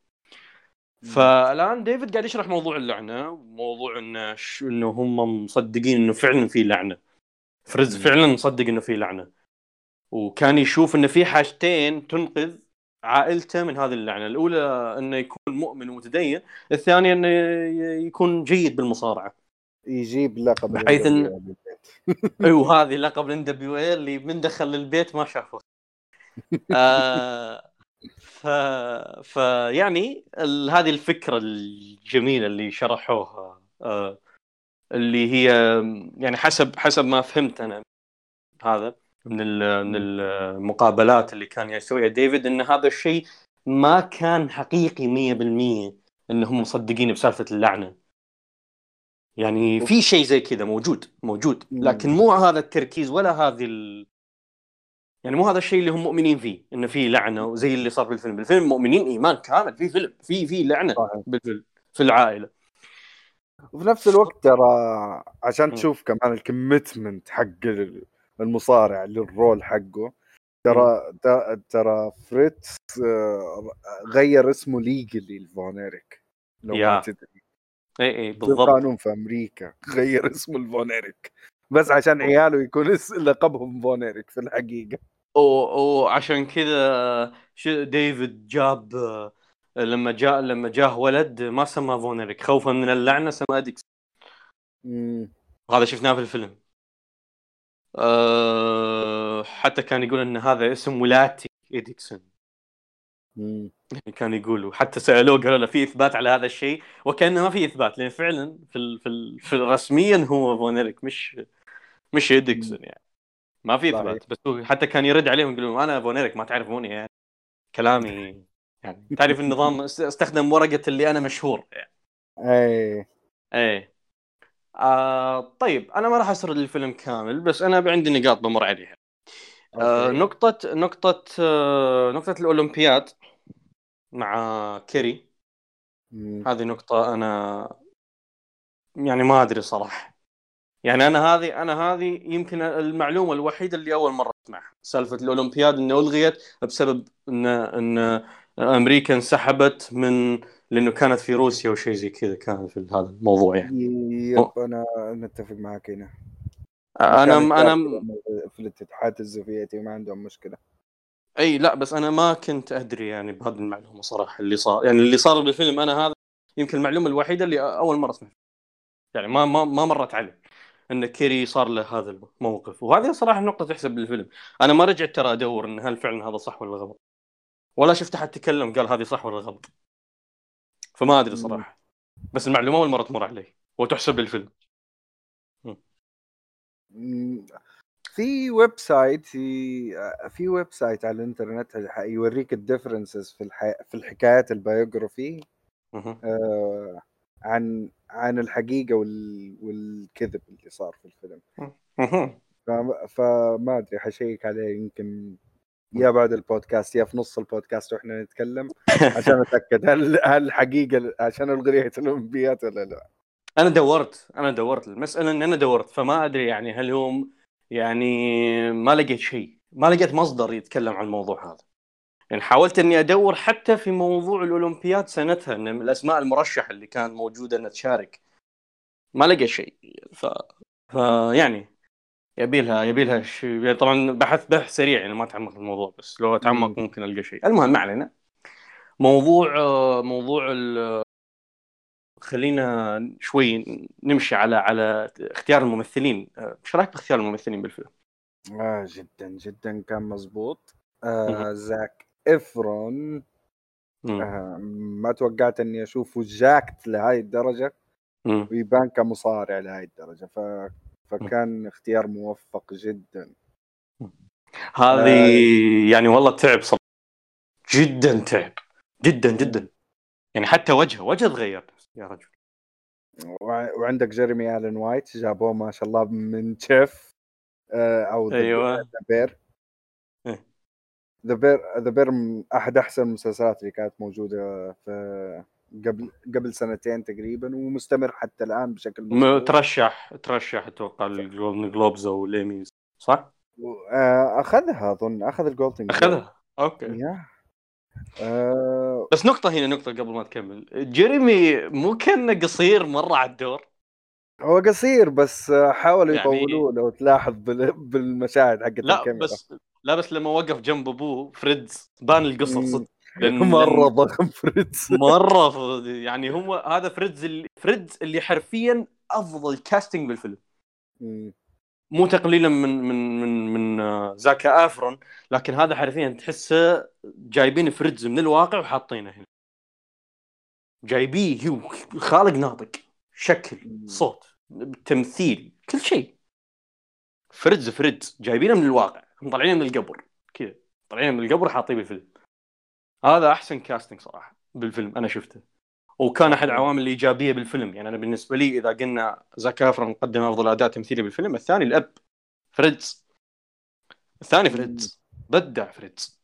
فالآن ديفيد قاعد يشرح موضوع اللعنة وموضوع إنه ش... إنه هم مصدقين إنه فعلا في لعنة. فريز. فعلا مصدق إنه في لعنة. وكان يشوف إنه في حاجتين تنقذ عائلته من هذه اللعنة. الأولى إنه يكون مؤمن ومتدين الثانية إنه يكون جيد بالمصارعة. يجيب لقب بحيث الإنجليزي بالبيت. وهذه لقب الان دبليو اللي من دخل البيت ما شافه. آه ف... فيعني ال... هذه الفكرة الجميلة اللي شرحوها آه اللي هي يعني حسب حسب ما فهمت أنا هذا من ال... من المقابلات اللي كان يسويها ديفيد إن هذا الشيء ما كان حقيقي 100% إنهم مصدقين بسالفة اللعنة. يعني في شيء زي كذا موجود موجود لكن مو هذا التركيز ولا هذه ال... يعني مو هذا الشيء اللي هم مؤمنين فيه انه في لعنة وزي اللي صار بالفيلم. بالفيلم مؤمنين إيمان كامل في فيلم في في لعنة صحيح. بالفيلم في العائلة. وفي نفس الوقت ترى عشان. تشوف كمان ال commitment حق المصارع لل role حقه ترى ترى- فريتز آه، غير اسمه legally لفونيريك لو يا. ما تدري. اي اي في بالضبط. قانون في أمريكا غير اسمه لفونيريك بس عشان عياله يكون لقبهم فونيريك في الحقيقة. وعشان كذا ديفيد جاب لما جاء لما جاه ولد ما سماه فونيريك خوفا من اللعنة سماه ديكس مم. وهذا شفناه في الفيلم. أه حتى كان يقول إن هذا اسم ولادتي إيديكسون مم. يعني كان يقول وحتى سألوه قالوا له في إثبات على هذا الشيء؟ وكأنه ما في إثبات لأن فعلا في ال في, ال في رسميا هو فونيريك مش مش إيديكسون يعني. ما في. إثبات بس هو حتى كان يرد عليهم يقول لهم أنا فونيريك ما تعرفوني يعني. كلامي يعني. تعرف النظام أست- أستخدم ورقة اللي أنا مشهور. يعني اي إيه. آه طيب أنا ما راح أسرد الفيلم كامل بس أنا عندي نقاط بمر عليها. آه. نقطة نقطة آه نقطة الأولمبياد مع كيري. هذه نقطة أنا يعني ما أدري صراحة. يعني أنا هذه أنا هذه يمكن المعلومة الوحيدة اللي أول مرة أسمعها. سالفة الأولمبياد إنه ألغيت بسبب إن إن أمريكا انسحبت من لأنه كانت في روسيا وشيء زي كذا كان في هذا الموضوع يعني. يب أنا نتفق معك هنا. أنا كانت أنا في الاتحاد السوفيتي ما عندهم مشكلة. إي لا بس أنا ما كنت أدري يعني بهذه المعلومة صراحة اللي صار يعني اللي صار بالفيلم. أنا هذا يمكن المعلومة الوحيدة اللي أول مرة أسمعها. يعني ما ما ما مرت علي. إن كيري صار له هذا الموقف. وهذه صراحة نقطة تحسب بالفيلم. أنا ما رجعت ترى أدور إن هل فعلا هذا صح ولا غلط. ولا شفت أحد تكلم قال هذه صح ولا غلط. فما أدري صراحة. بس المعلومة أول مرة تمر علي. وتحسب للفيلم. في website في في website على الإنترنت يوريك ال differences في الح... في الحكايات. آه عن عن الحقيقة وال... والكذب اللي صار في الفيلم. فما, فما أدري حشيك عليه يمكن يا بعد البودكاست يا في نص البودكاست وإحنا نتكلم عشان أتأكد هل هل حقيقة عشان الغي الأولمبيات ولا لا. أنا دورت أنا دورت. المسألة إن أنا دورت فما أدري يعني هل هم يعني ما لقيت شيء ما لقيت مصدر يتكلم عن الموضوع هذا. يعني حاولت إني أدور حتى في موضوع الأولمبياد سنتها إن الأسماء المرشحه اللي كانت موجوده انها تشارك. ما لقيت شيء. ف... ف يعني يبي لها يبي لها شيء يعني طبعا بحث بحث سريع يعني ما اتعمق في الموضوع بس لو أتعمق مم. ممكن ألقى شيء. المهم ما علينا. موضوع موضوع ال... خلينا شوي نمشي على على اختيار الممثلين. إيش رأيك باختيار الممثلين بالفيلم؟ آه جدا جدا كان مزبوط. آه زاك إفرون. مم. آه ما توقعت إني اشوفه jacked لهاي الدرجة. مم. ويبان كمصارع لهاي الدرجة. ف... فكان اختيار موفق جدا. هذه يعني والله تعب صراحة. جدا تعب. جدا جدا. يعني حتى وجهه وجهه تغير يا رجل. وع- وعندك جيريمي الين وايت جابوه ما شاء الله من تشيف آه أو أيوه. Bear. The Bear The Bear أحد أحسن المسلسلات اللي كانت موجودة في قبل قبل سنتين تقريبا ومستمر حتى الآن بشكل مستمر. ترشح ترشح أتوقع ال Golden Globes أو الايميز صح؟ آه، أخذها أظن أخذ ال Golden أخذها؟ okay. yeah. آه، بس نقطة هنا نقطة قبل ما تكمل. جيريمي مو كان قصير مرة على الدور؟ هو قصير بس حاولوا يعني- يطولوه لو تلاحظ بال- بالمشاهد حقت لا الكاميرا. بس لا بس لما وقف جنب أبوه فريتز بان القصر مم. صدق. مرة ضخم فريتز مرة ف- يعني هو هذا فريتز اللي فريتز اللي حرفيا أفضل casting بالفيلم. مو تقليلا من من من من آه، زاك إيفرون لكن هذا حرفيا تحسه جايبين فريتز من الواقع وحاطينه هنا. جايبيه هو خالق ناطق شكل صوت تمثيل كل شيء. فريتز فريتز جايبينه من الواقع. مطلعينه من القبر كذا. طالعينه من القبر حاطيه بالفيلم. هذا أحسن casting صراحة بالفيلم أنا شفته. وكان أحد العوامل الإيجابية بالفيلم. يعني أنا بالنسبة لي إذا قلنا زاك إيفرون قدم أفضل اداء تمثيلي بالفيلم الثاني الأب فريتز. الثاني فريتز. بدع فريتز.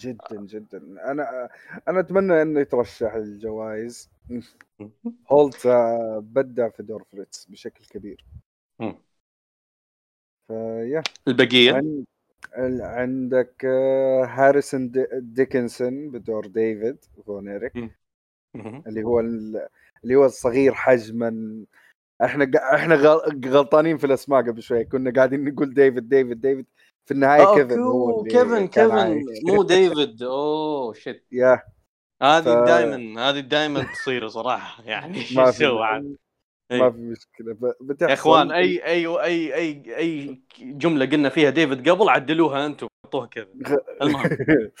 جدا جدا. أنا أنا أتمنى إنه يترشح للجوائز هولت آه، بدع في دور فريتز بشكل كبير. مم. ف yeah. البقية؟ عن... ال- عندك آه، هاريسون دي... ديكنسون بدور ديفيد فون إيريك مهم. اللي هو ال- اللي هو الصغير حجما. إحنا إحنا غل- غلطانين في الأسماء قبل شوي. كنا قاعدين نقول ديفيد ديفيد ديفيد. في النهاية كيفن هو كيفن كيفن. مو ديفيد. oh shit. yeah. هذه ف- دائما هذه دائما تصير صراحة. يعني شو عاد ما إيه. في مشكلة. يا إخوان اي اي اي اي أي جملة قلنا فيها ديفيد قبل عدلوها أنتم حطوها كذا. المهم.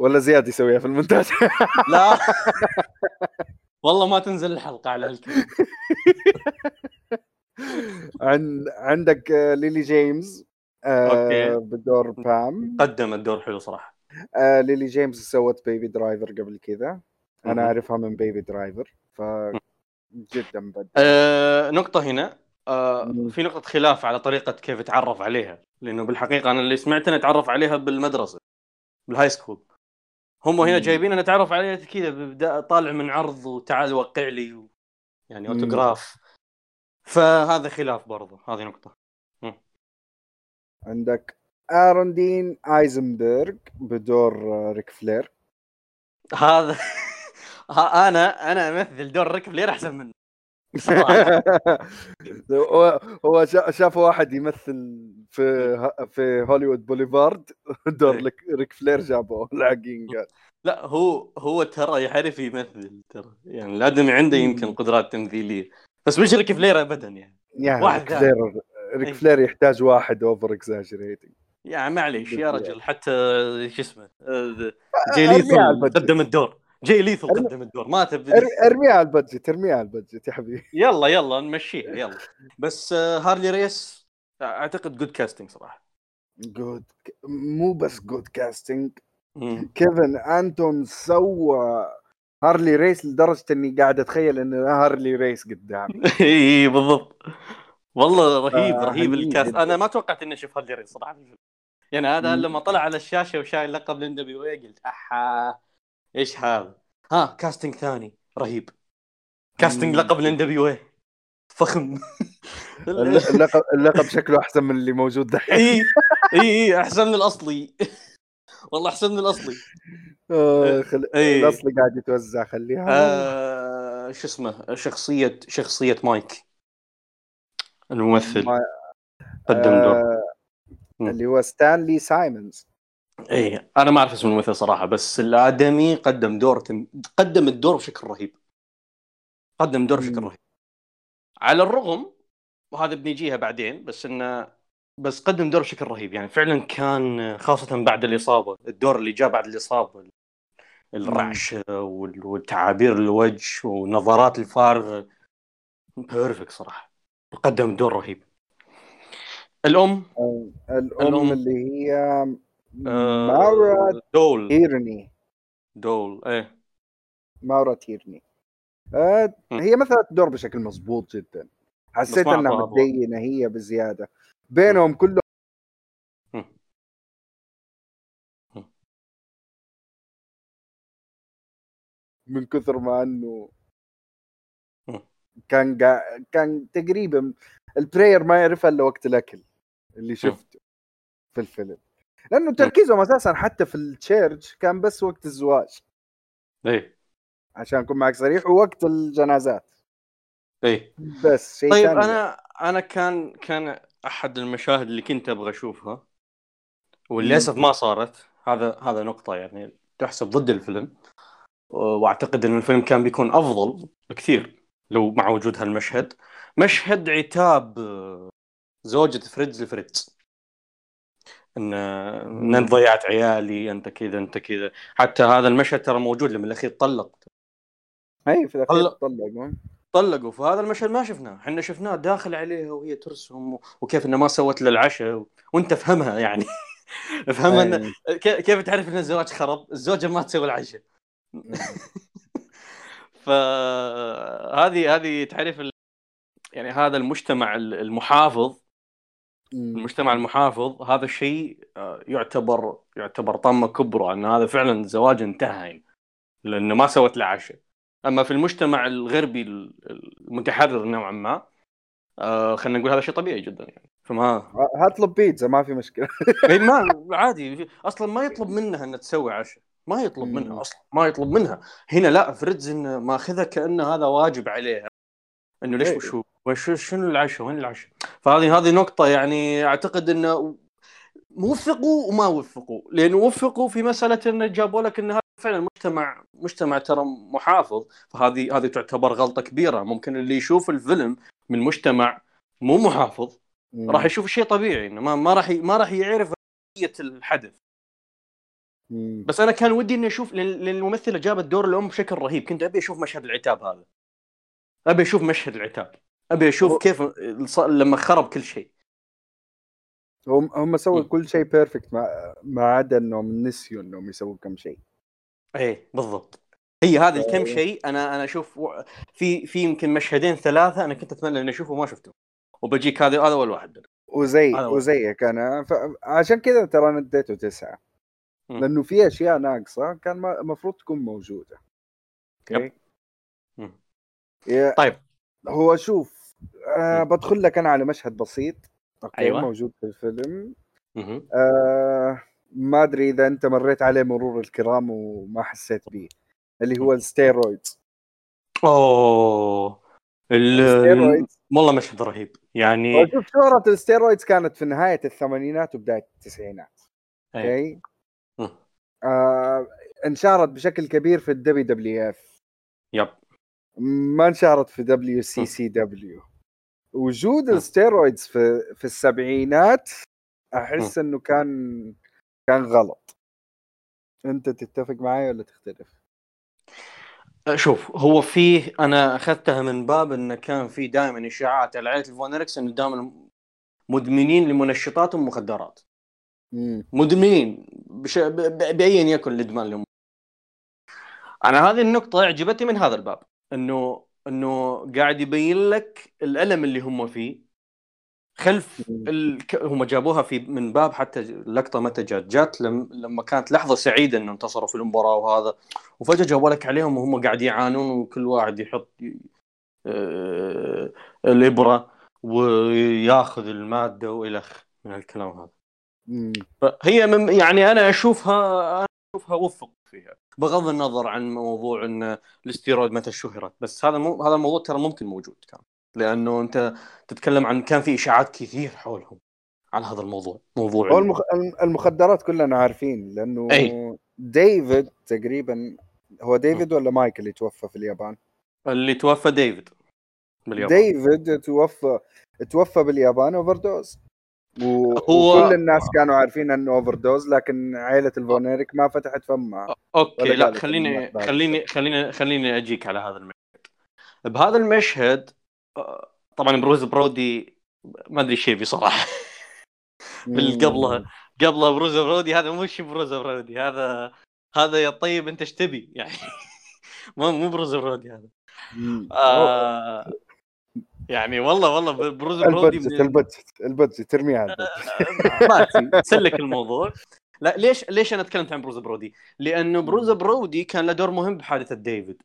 ولا زياد يسويها في المونتاج لا. والله ما تنزل الحلقة على هالكلام عن عندك آه، ليلي جيمس آه،. بدور بام. قدم الدور حلو صراحة. آه، ليلي جيمس سوت Baby Driver قبل كذا. أنا. أعرفها من Baby Driver ف جدا بدع آه نقطة هنا. آه. في نقطة خلاف على طريقة كيف تعرف عليها. لأنه بالحقيقة أنا اللي سمعت انه تعرف عليها بالمدرسة بال high school هم هنا. جايبين أنا تعرف عليه كذا طالع من عرض وتعال وقع لي و... يعني مم. اوتوغراف فهذا خلاف برضه. هذه نقطة. عندك آرون دين آيزنبرغ بدور آه، ريك فلير. هذا أنا أنا أمثل دور ريك فلير أحسن منه. هو هو شا- شاف واحد يمثل في في هوليوود بوليفارد دور إيه. ريك فلير جابوه العقين قال لا هو هو ترى يعرف يمثل ترى يعني الآدمي عنده يمكن قدرات تمثيلية بس مش ريك فلير ابدا يعني يعني واحد ريك. فلير ريك إيه. فلير يحتاج واحد over exaggerating يعني معليش يا. رجل حتى شو اسمه آه، ال budget. قدم الدور جاي ليثل قدم الدور ما تبي ار- ارميها على ال budget ارميها على ال budget يا حبيبي يلا يلا نمشيها يلا بس آه، هارلي ريس أعتقد good casting صراحة good مو بس good casting. كيفن أنتون سوى هارلي ريس لدرجة إني قاعد أتخيل إن هارلي ريس قدامي إي بالضبط والله رهيب آه، رهيب الكاست. أنا ما توقعت إني أشوف هارلي ريس صراحة. يعني هذا. لما طلع على الشاشة وشايل لقب اي قلت أحا إيش هذا؟ ها casting ثاني رهيب. casting. لقب ال NWA فخم. اللقب اللقب شكله أحسن من اللي موجود دحين. اي اي اي أحسن من الأصلي. والله أحسن من الأصلي. آه، خل... إيه. الأصلي قاعد يتوزع خليها. آه شو اسمه؟ شخصيه شخصية مايك. الممثل. ما- قدم دور. آه،. اللي هو ستانلي سايمونز إيه أنا ما أعرف اسم الممثل صراحة بس الآدمي قدم دور تم... قدم الدور بشكل رهيب. قدم دور بشكل. رهيب. على الرغم وهذا بنيجيها بعدين بس إنه بس قدم دور بشكل رهيب. يعني فعلا كان خاصة بعد الإصابة الدور اللي جاء بعد الإصابة الرعش وال- والتعابير الوجه والنظرات الفارغه perfect صراحة. قدم دور رهيب. الأم؟ آه، الأم الأم. اللي هي آه، ماورا دول. تيرني. دول إيه. ماورا تيرني. آه،. هي مثلت الدور بشكل مضبوط جدا. حسيت إنها متدينة هي بزيادة. بينهم كلهم. من كثر ما إنه. كان قا... كان تقريبا البلاير ما يعرفها إلا وقت الأكل اللي شفته في الفيلم. لأنه تركيزهم أساسا حتى في التشيرج كان بس وقت الزواج. إيه عشان أكون معك صريح ووقت الجنازات. إيه بس شيء طيب ثاني. أنا أنا كان كان أحد المشاهد اللي كنت أبغى أشوفها وللأسف ما صارت. هذا هذا نقطة يعني تحسب ضد الفيلم. وأعتقد إن الفيلم كان بيكون أفضل بكثير لو مع وجود هالمشهد. مشهد عتاب آه، زوجة فريدز لفريدز. إن إن انت ضيعت عيالي أنت كذا أنت كذا. حتى هذا المشهد ترى موجود لما الأخير طلق. أي في الأخير هلا. طلقوا. طلقوا. فهذا المشهد ما شفناه. إحنا شفناه داخل عليها وهي ترسم وكيف إنها ما سوت له العشاء و... وأنت فهمها يعني. افهمها إن كيف تعرف إن الزواج خرب؟ الزوجة ما تسوي العشاء. فهذه هذه تعرف ال... يعني هذا المجتمع ال- المحافظ. المجتمع المحافظ هذا الشيء آه، يعتبر يعتبر طامه كبرى إن هذا فعلا الزواج انتهى يعني لأنه ما سوت له عشاء. أما في المجتمع الغربي ال- المتحرر نوعا ما آه خلينا نقول هذا شيء طبيعي جدا يعني. فما هطلب بيتزا ما في مشكلة. إيه ما عادي. أصلا ما يطلب منها انها تسوي عشاء. ما يطلب. منها أصلا ما يطلب منها. هنا لا فريدز إنه ماخذها كأنه هذا واجب عليها إنه ليش إيه. وشو؟ وش شنو العشاء؟ وين العشاء؟ فهذه هذه نقطة يعني أعتقد إنه وفقوا وما وفقوا لأن وفقوا في مسألة انه جابوا لك إن هذا فعلا مجتمع مجتمع ترى محافظ. فهذه هذه تعتبر غلطة كبيرة. ممكن اللي يشوف الفيلم من مجتمع مو محافظ. راح يشوف شيء طبيعي إنه ما ما راح ي- ما راح يعرف الحدث. مم. بس أنا كان ودي إني أشوف لأن لأن الممثله جابت دور الأم بشكل رهيب. كنت أبي أشوف مشهد العتاب هذا. أبي أشوف مشهد العتاب. أبي أشوف كيف لما خرب كل شيء هم هم سووا. كل شيء بيرفكت ما ما عدا إنهم نسيوا إنهم يسووا كم شيء إيه بالضبط هي هذه الكم أيوه. شيء أنا أنا أشوف في في يمكن مشهدين ثلاثة أنا كنت أتمنى إني اشوفه وما شفته وبجيك هذا هذا أول واحد وزي هذا. وزيك أنا. عشان كذا ترى أنا اديته تسعة. لأنه في أشياء ناقصة كان المفروض تكون موجودة okay. يا- طيب هو شوف آه. بدخل لك أنا على مشهد بسيط okay أيوة. موجود في الفيلم. آه ما أدري إذا أنت مريت عليه مرور الكرام وما حسيت به اللي هو الـ steroids أوه ال- الـ steroids والله مشهد رهيب يعني شوف شهرة الـ steroids كانت في نهاية الثمانينات وبداية التسعينات أي. okay مم. آه انشهرت بشكل كبير في الـ WWF yep ما انشهرت في WCCW وجود مم. الـ steroids في في السبعينات أحس إنه كان كان غلط أنت تتفق معي ولا تختلف؟ شوف هو فيه أنا أخذتها من باب إنه كان في دائما إشاعات على عائلة الفون اريكس إنه دائما مدمنين لمنشطات ومخدرات. مدمنين بش... ب... ب- بايا يكن الإدمان لهم أنا هذه النقطة عجبتني من هذا الباب إنه إنه قاعد يبين لك الألم اللي هم فيه خلف. ال... هم جابوها في من باب حتى اللقطه متى جات جات لم... لما كانت لحظة سعيدة إنه انتصروا في المباراة وهذا وفجأة جابوا لك عليهم وهم قاعد يعانون وكل واحد يحط آه، الإبرة وياخذ المادة والخ من الكلام هذا. فهي من يعني أنا أشوفها أشوفها وفق فيها. بغض النظر عن موضوع إن الاستيرويد متى شهرت بس هذا مو هذا الموضوع ترى ممكن موجود كان. لأنه أنت تتكلم عن كان في إشاعات كثير حولهم عن هذا الموضوع موضوع المخ... المخدرات كلنا عارفين لأنه أي. ديفيد تقريبا هو ديفيد ولا مايك اللي توفى في اليابان؟ اللي توفى ديفيد باليابان. ديفيد توفى توفى باليابان overdose و... هو- وكل الناس كانوا عارفين إنه overdose لكن عائله الفون إيريك ما فتحت فمها. okay لا خليني خليني خليني خليني أجيك على هذا المشهد. بهذا المشهد طبعا بروز برودي ما أدري شيء بصراحه بال- قبلها قبلها بروز برودي هذا مش بروز برودي هذا هذا يا طيب أنت إيش تبي؟ يعني مو مو بروز برودي هذا. آه يعني والله والله بروز برودي البادجت البادجت البادجت ترميها على البادجت تسلك الموضوع لا ليش ليش أنا تكلمت عن بروز برودي؟ لأنه بروز برودي كان له دور مهم بحادثة ديفيد.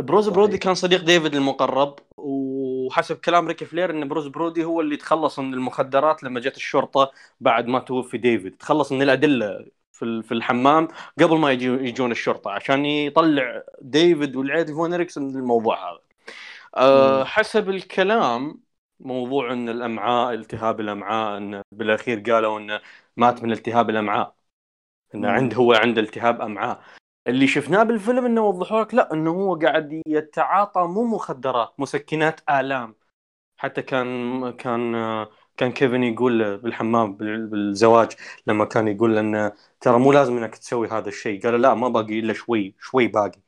بروز صحيح. برودي كان صديق ديفيد المقرب وحسب كلام ريكي فلير إن بروز برودي هو اللي تخلص من المخدرات لما جت الشرطة بعد ما توفي ديفيد، تخلص من الأدلة في ال- في الحمام قبل ما يجون الشرطة عشان يطلع ديفيد والفون من الموضوع هذا. أه مم. حسب الكلام موضوع إن الأمعاء التهاب الأمعاء إن بالأخير قالوا انه مات من التهاب الأمعاء انه. عنده هو عنده التهاب أمعاء اللي شفناه بالفيلم إنه وضحوا لك لا إنه هو قاعد يتعاطى مو مخدرات مسكنات آلام حتى كان كان كان كيفن يقول بالحمام بال- بالزواج لما كان يقول له انه ترى مو لازم إنك تسوي هذا الشيء قال له لا ما باقي إلا شوي شوي باقي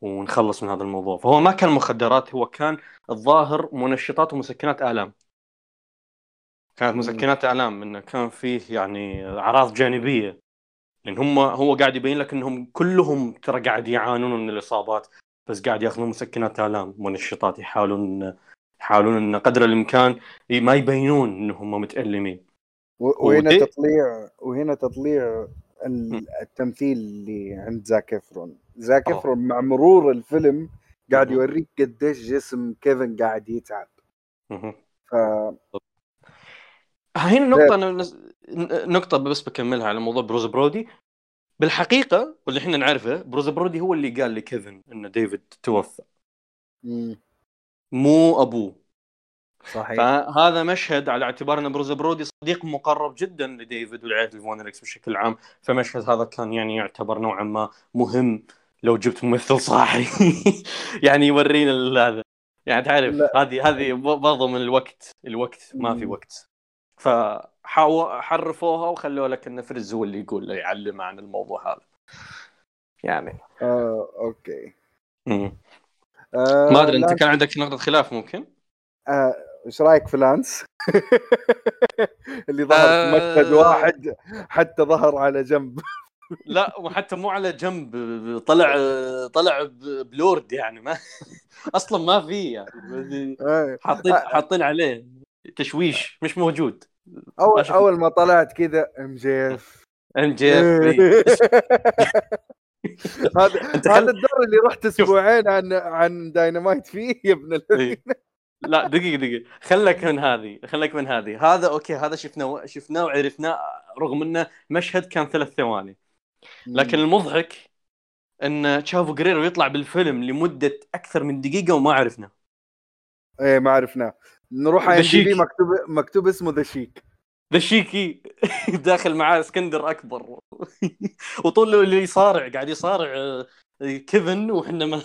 ونخلص من هذا الموضوع فهو ما كان مخدرات هو كان الظاهر منشطات ومسكنات الام كانت. مسكنات الام إنه كان فيه يعني أعراض جانبية لأن هم هو قاعد يبين لك إنهم كلهم ترى قاعد يعانون من الإصابات بس قاعد يأخذون مسكنات الام منشطات يحاولون يحاولون إن قدر الإمكان ما يبينون إنهم متألمين و- وهنا تطليع وهنا تطليع. التمثيل اللي عند زاك إفرون زاك أوه. إفرون مع مرور الفيلم قاعد. يوريك قديش جسم كيفن قاعد يتعب. ف هنا نقطة أنا نس- نقطة بس بكملها على موضوع بروز برودي بالحقيقة واللي إحنا نعرفه بروز برودي هو اللي قال لكيفن إن ديفيد توفى. مو أبوه صحيح. فهذا مشهد على اعتبار أن بروز برودي صديق مقرب جدا لديفيد والعائله الفون إيريكس بشكل عام فمشهد هذا كان يعني يعتبر نوعا ما مهم لو جبت ممثل صاحي يعني يورينا هذا. يعني تعرف. هذه هذه ب- برضو من الوقت الوقت ما في. وقت. فحرفوها وخلوا لك إن فريتز هو اللي يقول يعلم عن الموضوع هذا. يعني. آه، okay. آه، ما أدري أنت كان عندك نقطة خلاف ممكن؟ آه، إيش رأيك في لانس؟ اللي ظهر في مشهد آه. واحد حتى ظهر على جنب لا وحتى مو على جنب طلع طلع بلورد يعني ما أصلا ما في يعني آه. حاطين حاطين عليه تشويش مش موجود أول. أول ما طلعت كذا إم جي إف إم جي إف هذا أنت هذا خل- الدور اللي رحت أسبوعين عن عن داينامايت فيه يا ابن ال- إيه. لا دقيقة دقيقة. خلك من هذه خلك من هذه. هذا أوكي هذا شفناه شفناه وعرفناه رغم إنه مشهد كان ثلاث ثواني. لكن المضحك إن تشافو جيريرو يطلع بالفيلم لمدة أكثر من دقيقة وما عرفنا إيه ما عرفناه. نروح على دي. مكتوب مكتوب اسمه ذا شيك ذا شيك داخل معاه إسكندر أكبر. وطول اللي يصارع قاعد يصارع آه، كيفن وحنا ما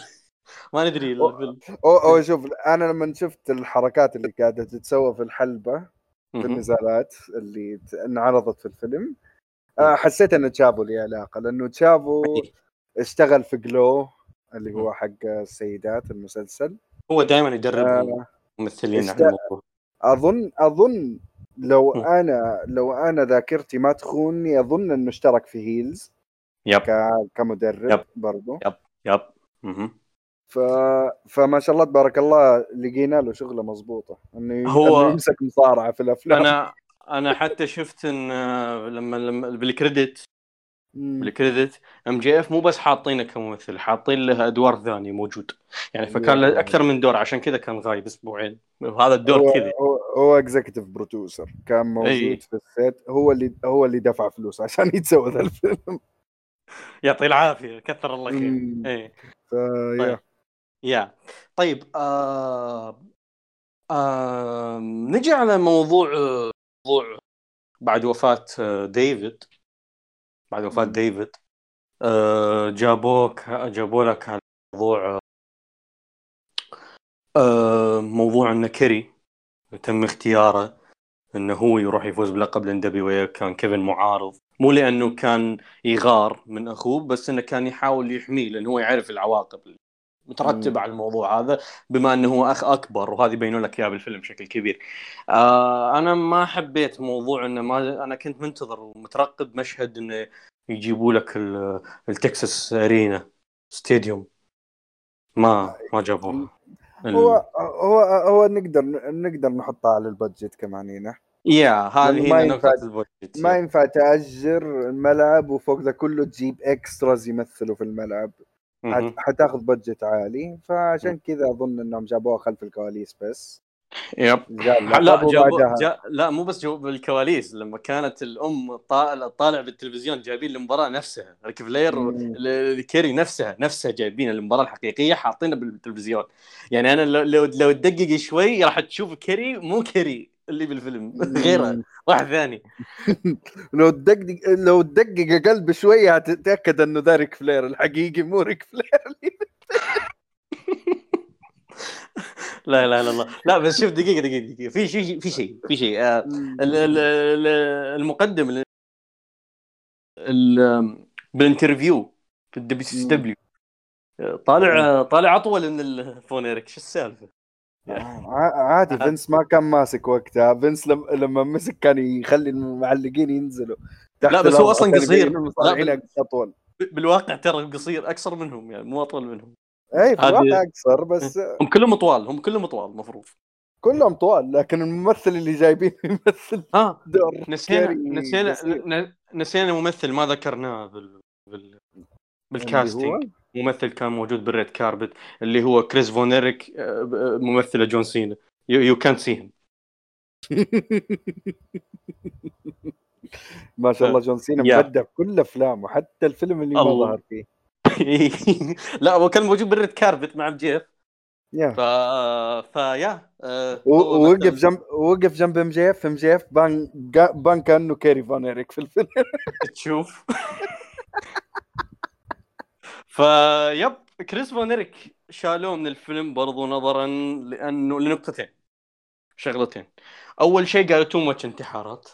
ما ندري الفيلم أو أو شوف أنا لما شفت الحركات اللي قاعدة تتسوى في الحلبة في. النزالات اللي انعرضت في الفيلم آه، حسيت أن تشافو له علاقة لأنه تشافو اشتغل في جلو اللي هو حق السيدات المسلسل هو دائما يدرب آه، ممثلين على الموضوع اظن أظن لو. أنا لو أنا ذاكرتي ما تخوني أظن أنه اشترك في هيلز yep. كمدرب yep. برضو yep مهم. ف... فما شاء الله تبارك الله لقينا له شغلة مضبوطة إنه هو- يمسك مصارعة في الأفلام. أنا أنا حتى شفت إن لما لما بالـ credit. بالـ credit إم جي إف مو بس حاطينه كممثل حاطين له أدوار ثانية موجود. يعني فكان له أكثر من دور عشان كذا كان غايب أسبوعين. وهذا الدور كذا هو, هو executive producer كان موجود أي. في الـ set هو اللي هو اللي دفع فلوس عشان يتسوى ذا الفيلم. يعطيه العافية كثر الله خير. إيه فيا. طيب. يا طيب آه آه نجي على موضوع موضوع بعد وفاة آه، ديفيد. بعد وفاة. ديفيد آه جابوك جابوا لك على موضوع آه موضوع ان كيري تم اختياره إنه هو يروح يفوز بلقب الـ NWA كان كيفن معارض. مو لأنه كان يغار من أخوه بس إنه كان يحاول يحميه لأنه هو يعرف العواقب. مترتبه مم. على الموضوع هذا بما إنه هو أخ أكبر وهذه يبينوا لك اياه بالفيلم بشكل كبير. آه أنا ما حبيت موضوع إنه ما أنا كنت منتظر ومترقب مشهد إنه يجيبوا لك ال- ال Texas Arena Stadium ما ما جابوه هو هو هو نقدر نقدر نحطها على ال budget كمان هنا. يا هذه ما هي ينفع- نقطة ال budget ما ينفع تأجر الملعب وفوق ذا كله تجيب extras يمثلوا في الملعب. حتاخذ budget عالي. فعشان كذا أظن إنهم جابوها خلف الكواليس بس. yep. لا جابوا جا لا مو بس جابوا بالكواليس. لما كانت الأم طالع طالع بالتلفزيون جايبين المباراة نفسها. ريك فلير مم. ل- كيري نفسها نفسها جايبين المباراة الحقيقية حاطينها بالتلفزيون. يعني أنا لو لو, لو تدقق شوي راح تشوف كيري مو كيري. اللي بالفيلم. غيره واحد ثاني. لو تدقق لو تدقق أقل بشويه هتتأكد إنه ذا ريك فلير الحقيقي مو ريك فلير. لا لا لا لا. لا بس شوف دقيقة دقيقة دقيقة. في شيء في شيء في شيء. آه، ال- ال- ال- المقدم ال- ال- بال interview في ال WCW طالع طالع أطول من الفونيرك شو السالفة؟ ع- عادي فينس ما كان ماسك وقتها. فينس لم... لما مسك كان يخلي المعلقين ينزلوا. تحت لا، بس هو عشان قصير. اطول بالواقع ترى قصير اقصر منهم يعني مو أطول منهم. اي في هذه- الواقع أقصر بس هم كلهم طوال هم كلهم طوال المفروض. كلهم طوال لكن الممثل اللي جايبينه يمثل ها دور نسينا نسينا نسينا ممثل ما ذكرناه بال بال بال casting ممثل كان موجود بال red carpet اللي هو كريس فونيريك آه، آه، ممثلة جون سينا. يو كانت سي ما شاء الله جون سينا. مبدع كل افلامه حتى الفيلم اللي ما. ظهر فيه. لا هو كان موجود بالريد كاربت مع جيف يا ف فيا آه، ووقف جنب وقف جنب ام جي إف ام جي إف بان بان كانه كيري فان في الفيلم. تشوف. فيب كريس فونيريك شالوه من الفيلم برضو نظرا لأنه لنقطتين شغلتين. أول شيء قالوا too much انتحارات.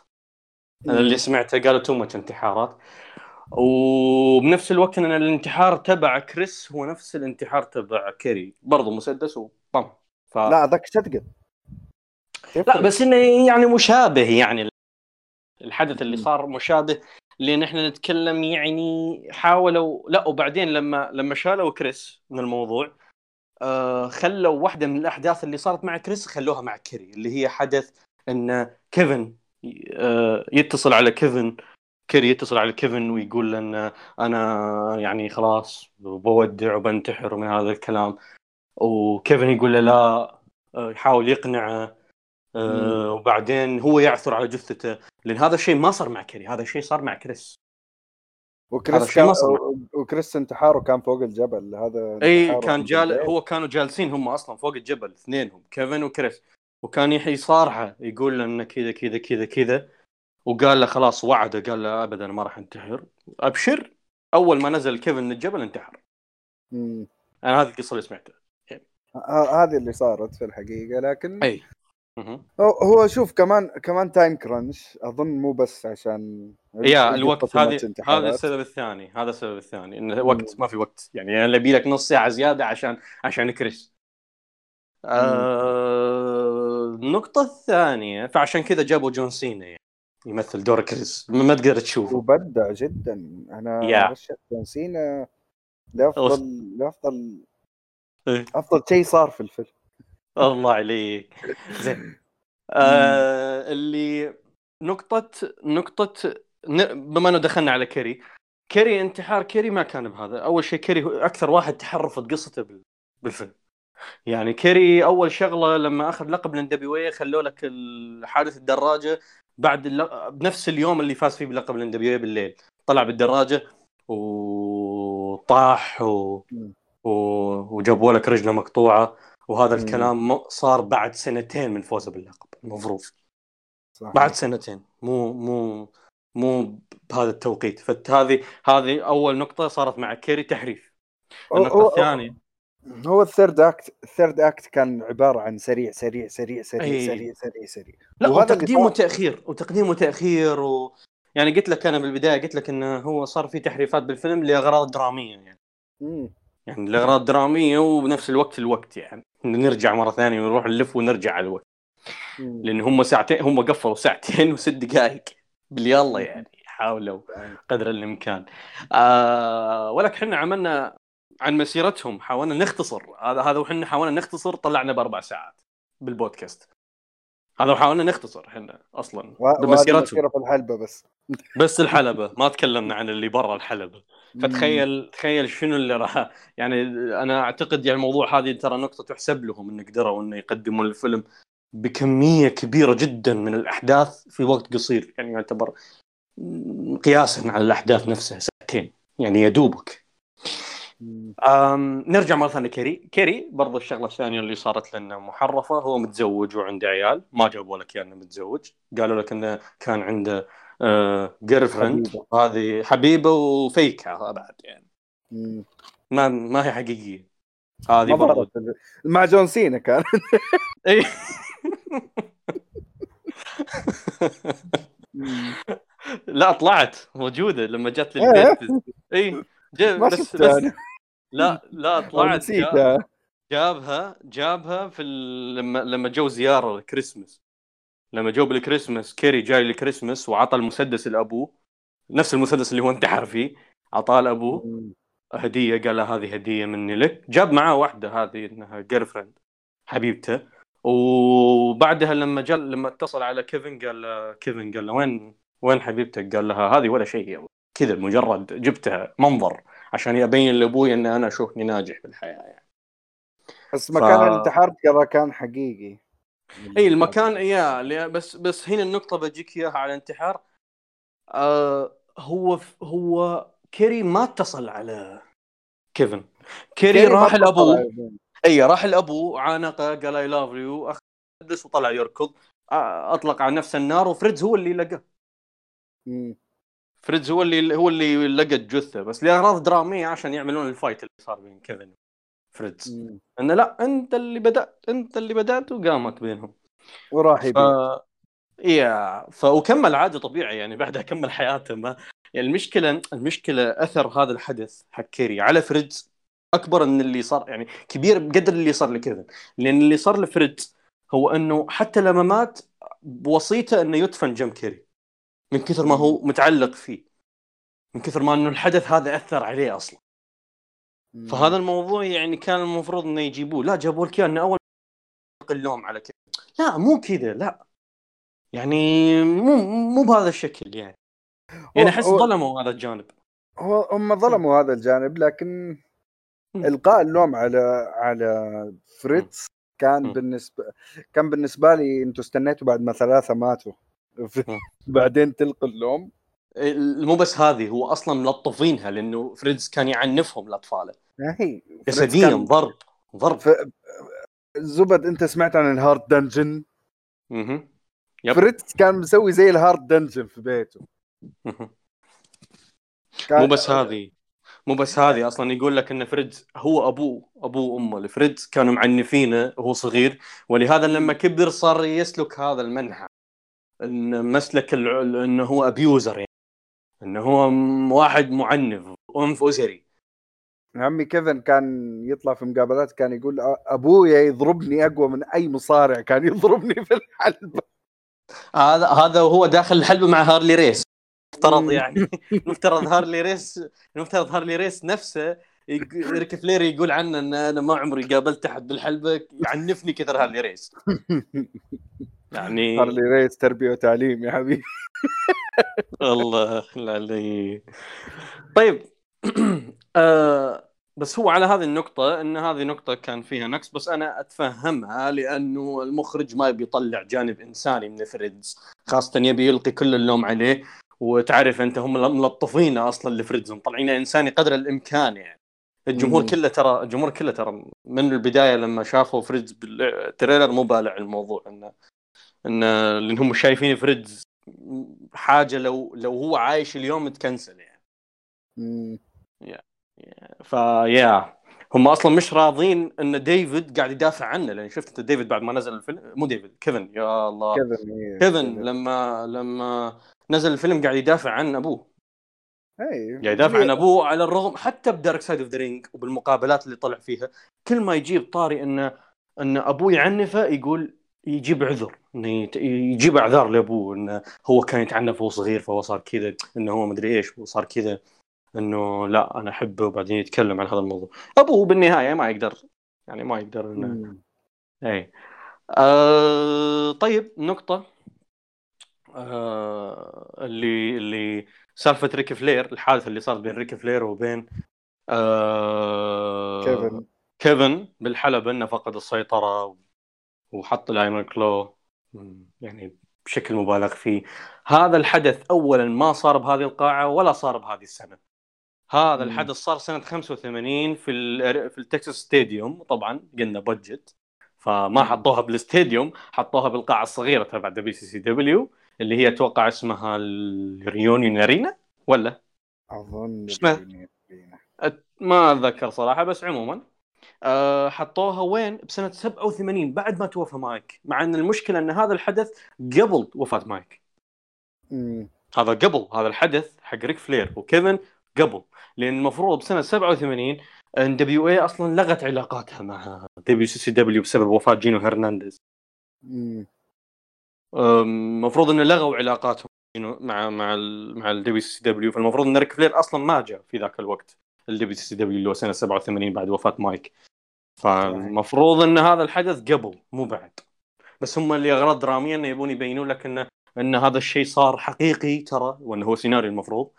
أنا اللي سمعته قالوا too much انتحارات. وبنفس الوقت إن الانتحار تبع كريس هو نفس الانتحار تبع كيري. برضو مسدس وبام. ف... لا ذاك shotgun لا بس إنه يعني مشابه يعني الحدث اللي. صار مشابه. لأن إحنا نتكلم يعني حاولوا لا وبعدين لما لما شالوا كريس من الموضوع آه خلوا واحدة من الأحداث اللي صارت مع كريس خلوها مع كيري اللي هي حدث إن كيفن آه يتصل على كيفن كيري يتصل على كيفن ويقول له إن أنا يعني خلاص بودع وبنتحر ومن هذا الكلام. وكيفن يقول له لا آه، يحاول يقنعه آه، وبعدين هو يعثر على جثته. لأن هذا الشيء ما صار مع كيري هذا الشيء صار مع كريس وكريس كان. وكريس انتحاره كان فوق الجبل هذا إي كان جال. هو كانوا جالسين هم أصلا فوق الجبل اثنينهم كيفن وكريس وكان يحيي صارحه يقول له إنه كذا كذا كذا كذا وقال له خلاص وعده قال له ابدا ما راح انتحر أبشر أول ما نزل كيفن من الجبل انتحر مم. أنا هذه القصة اللي سمعتها هذه اللي صارت في الحقيقة لكن إي مهم. هو- شوف كمان كمان time crunch أظن مو بس عشان يا الوقت هذه هذا. السبب الثاني هذا السبب الثاني انه وقت ما في وقت. يعني أنا أبي لك نص ساعة زيادة عشان عشان كريس. آه... النقطة الثانية فعشان كذا جابوا جون سينا يعني يمثل دور كريس. ما تقدر تشوفه. وبدع جدا. أنا. رشحت جون سينا لافضل لافضل إيه. أفضل شيء صار في الفيلم. الله عليك. زين. آه اللي نقطة نقطة بما إنه دخلنا على كيري كيري انتحار كيري ما كان بهذا. أول شيء كيري هو أكثر واحد تحرفت قصته بال- بالفيلم. يعني كيري أول شغلة لما أخذ لقب الان خلوا لك حادث الدراجة بعد الل- بنفس اليوم اللي فاز فيه بلقب الان بالليل. طلع بالدراجة وطاح و... و... وجابوا لك رجلة مقطوعة. وهذا مم. الكلام صار بعد سنتين من فوزه باللقب المفروض. صح بعد سنتين. مو مو مو بهذا التوقيت. فهذه هذه أول نقطة صارت مع كيري تحريف. النقطة الثانية. هو الثيرد أكت الثيرد أكت كان عبارة عن سريع سريع سريع سريع أي. سريع سريع سريع. لا وتقديم. وتاخير وتقديم وتاخير و... يعني قلت لك أنا بالبداية قلت لك إنه هو صار في تحريفات بالفيلم لأغراض درامية يعني. مم. يعني لاغراض درامية وبنفس الوقت الوقت يعني. نرجع مرة ثانية ونروح نلف ونرجع على الوقت. لأن هم ساعتين هم قفلوا ساعتين وست دقائق باليلا يعني حاولوا قدر الإمكان. آه ولك إحنا عملنا عن مسيرتهم حاولنا نختصر. هذا هذا وحنا حاولنا نختصر طلعنا بأربع ساعات بالبودكاست. هذا وحاولنا نختصر إحنا أصلا بمسيرتهم. في الحلبة بس. بس الحلبة ما تكلمنا عن اللي برا الحلبة. فتخيل تخيل شنو اللي راح يعني أنا أعتقد يعني الموضوع هذه ترى نقطة تحسب لهم إن قدروا انه يقدموا الفيلم بكمية كبيرة جدا من الأحداث في وقت قصير. يعني يعتبر قياسا على الأحداث نفسها ساعتين. يعني يدوبك. أم نرجع مرة ثانية. كيري كيري برضو الشغلة الثانية اللي صارت لنا محرفة. هو متزوج وعنده عيال. ما جابوا لك انه متزوج. قالوا لك إنه كان عنده girlfriend حبيبة. هذه حبيبة و fake ة بعد يعني مم. ما ما هي حقيقية هذه ال- مع جون سينا كان إي. لا طلعت موجودة لما جت إيه. للبيت إي بس بس. لا لا طلعت جابها جابها في. لما لما جو زيارة الكريسماس لما جو بالكريسماس كيري جاي الكريسماس وعطى المسدس لأبوه نفس المسدس اللي هو انتحر فيه عطاه لأبوه. هدية قال له هذه هدية مني لك جاب معاه واحدة هذه إنها girlfriend حبيبته وبعدها لما جاء لما اتصل على كيفن قال له كيفن قال له وين وين حبيبتك؟ قال لها هذه ولا شيء كذا مجرد جبتها منظر عشان ابين لأبوي إن أنا اشوفني ناجح بالحياة يعني. بس ف- مكان الانتحار ترى كان حقيقي اي المكان يا ل- بس بس هنا النقطة بجيك إياها على الانتحار آه هو هو كيري ما اتصل على كيفن. كيري, كيري راح لأبوه. اي راح لأبوه عانقه قال I love you أخذ وطلع يركض أطلق على نفسه النار وفريتز هو اللي لقى. مم. فريتز هو اللي هو اللي لقى الجثه بس لأغراض درامية عشان يعملون ال fight اللي صار بين كيفن. وفريتز مم. انه لا أنت اللي بدات أنت اللي بدأت وقامت بينهم. وراح ف... يبيع يا ف وكمل عادي طبيعي يعني بعدها كمل حياته. ما يعني المشكلة المشكلة أثر هذا الحدث حق كيري على فريتز أكبر من اللي صار يعني كبير بقدر اللي صار لكيفن. لأن اللي صار لفريتز هو إنه حتى لما مات بوصيته إنه يدفن جنب كيري من كثر ما هو متعلق فيه. من كثر ما إنه الحدث هذا أثر عليه أصلا. فهذا الموضوع يعني كان المفروض إنه يجيبوه. لا جابوا لك إنه أول اللوم على كذا لا مو كذا لا. يعني مو مو بهذا الشكل يعني. يعني أحس ظلموا هذا الجانب. هو هم ظلموا هذا الجانب لكن. إلقاء اللوم على على فريتز كان. بالنسبة كان بالنسبة لي أنتم استنيتوا بعد ما ثلاثة ماتوا. بعدين تلقوا اللوم. ال- مو بس هذه هو أصلا ملطفينها لأنه فريدز كان يعنفهم لأطفاله. فريتز جسديا كان- ضرب ضرب. ف... زبد أنت سمعت عن ال Hart Dungeon. Yep. فريتز كان مسوي زي ال Hart Dungeon في بيته. مو بس هذه مو بس هذه أصلا يقول لك إن فريتز هو أبوه أبوه وأمه. الفريتز كانوا معنفينه وهو صغير. ولهذا لما كبر صار يسلك هذا المنحى. إن مسلك انه هو abuser يعني. انه هو واحد معنف عنف أسري. عمي كيفن كان يطلع في مقابلات كان يقول "أ- أبويا يضربني أقوى من أي مصارع كان يضربني في الحلبة. هذا هذا وهو داخل الحلبة مع هارلي ريس. مفترض. يعني. المفترض هارلي ريس المفترض هارلي ريس نفسه ريك فلير يقول عنه إن أنا ما عمري قابلت أحد بالحلبة يعنفني كثر هارلي ريس. يعني هارلي ريس تربية وتعليم يا حبيبي. الله علي طيب آه بس هو على هذه النقطة إن هذه نقطة كان فيها نقص بس أنا أتفهمها لأنه المخرج ما يبي يطلع جانب إنساني من فريتز. خاصة يبي يلقي كل اللوم عليه وتعرف أنت هم ملطفينه أصلا لفريتز مطلعينه إنساني قدر الإمكان يعني. الجمهور مم. كله ترى الجمهور كله ترى من البداية لما شافوا فريتز بال trailer مو بالع الموضوع إنه إنه لأن هم شايفين فريتز حاجة لو لو هو عايش اليوم تكنسل يعني. مم. فيا هم أصلا مش راضين إن ديفيد قاعد يدافع عنه لأن شفت أنت ديفيد بعد ما نزل الفيلم؟ مو ديفيد كيفن. يا الله. كيفن إيه، كيفن لما لما نزل الفيلم قاعد يدافع عن أبوه. اي قاعد يدافع عن أبوه على الرغم حتى ب Dark Side of the Ring وبالمقابلات اللي طلع فيها كل ما يجيب طاري انه إن أبوه يعنفه يقول يجيب عذر. إنه يجيب أعذار لأبوه انه هو كان يتعنف وهو صغير فهو صار كذا انه هو مدري إيش وصار كذا إنه لا أنا أحبه وبعدين يتكلم عن هذا الموضوع. أبوه بالنهاية ما يقدر يعني ما يقدر إنه. إي. آه طيب نقطة. آه اللي اللي سالفة ريك فلير الحادث اللي صار بين ريك فلير وبين آه كيفن. كيفن بالحلبة إنه فقد السيطرة وحط ال Iron Claw. يعني بشكل مبالغ فيه هذا الحدث اولا ما صار بهذه القاعة ولا صار بهذه السنة هذا مم. الحدث صار سنة 85 في ال في ال Texas Stadium طبعا قلنا budget فما. حطوها بال stadium حطوها بالقاعة الصغيرة تبع WCCW اللي هي أتوقع اسمها ال Reunion Arena ولا أظن اسمه؟ الدنيا فينا. أت- ما أتذكر صراحة بس عموما أه حطوها وين؟ بسنة 87 بعد ما توفى مايك. مع إن المشكلة إن هذا الحدث قبل وفاة مايك. مم. هذا قبل هذا الحدث حق ريك فلير وكيفن قبل. لأن المفروض بسنة 87 NWA أصلا لغت علاقاتها مع WCCW بسبب وفاة جينو هرنانديز. المفروض إنه لغوا علاقاتهم مع مع ال مع ال WCCW. فالمفروض إن ريك فلير أصلا ما جاء في ذاك الوقت. ال WCCW اللي هو سنة 87 بعد وفاة مايك. فالمفروض إن هذا الحدث قبل مو بعد. بس هم اللي أغراض درامية انه يبون يبينون لك انه إن هذا الشيء صار حقيقي ترى وانه هو سيناريو المفروض.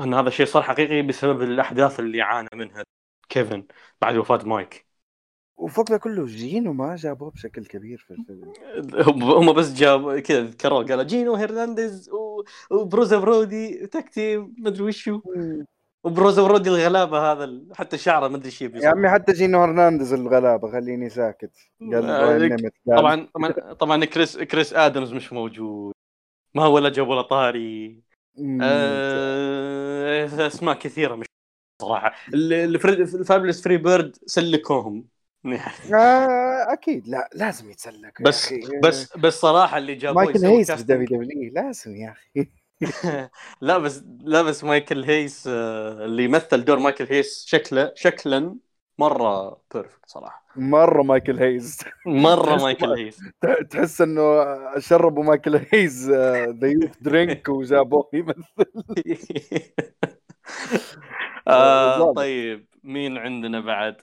إن هذا الشيء صار حقيقي بسبب الأحداث اللي عانى منها كيفن بعد وفاة مايك. وفوق ذا كله جينو ما جابوه بشكل كبير في الفيلم. هم بس جاب كذا ذكروه قالوا جينو هرنانديز و Bruiser Brody tag team مدري وشو. و Bruiser Brody الغلابة هذا ال- حتى شعره مدري إيش يبي يا عمي حتى جينو هرنانديز الغلابة خليني ساكت. قال طبعا طبعا طبعا كريس كريس آدمز مش موجود. ما هو ولا جاب ولا طاري. آه، أسماء كثيرة مش صراحة. ال Fabulous Freebird سلكوهم. آه أكيد. لا لازم يتسلك بس. بس بس صراحة اللي جابوه مايكل casting- WW لازم يا أخي. لا بس لا بس مايكل هيس آه، اللي يمثل دور مايكل هيس شكله شكلا مرة perfect صراحة. مرة مايكل هيز مرة مايكل ت- تحس إنه شربوا مايكل هيز the youth drink وجابوه يمثل. آه. طيب مين عندنا بعد؟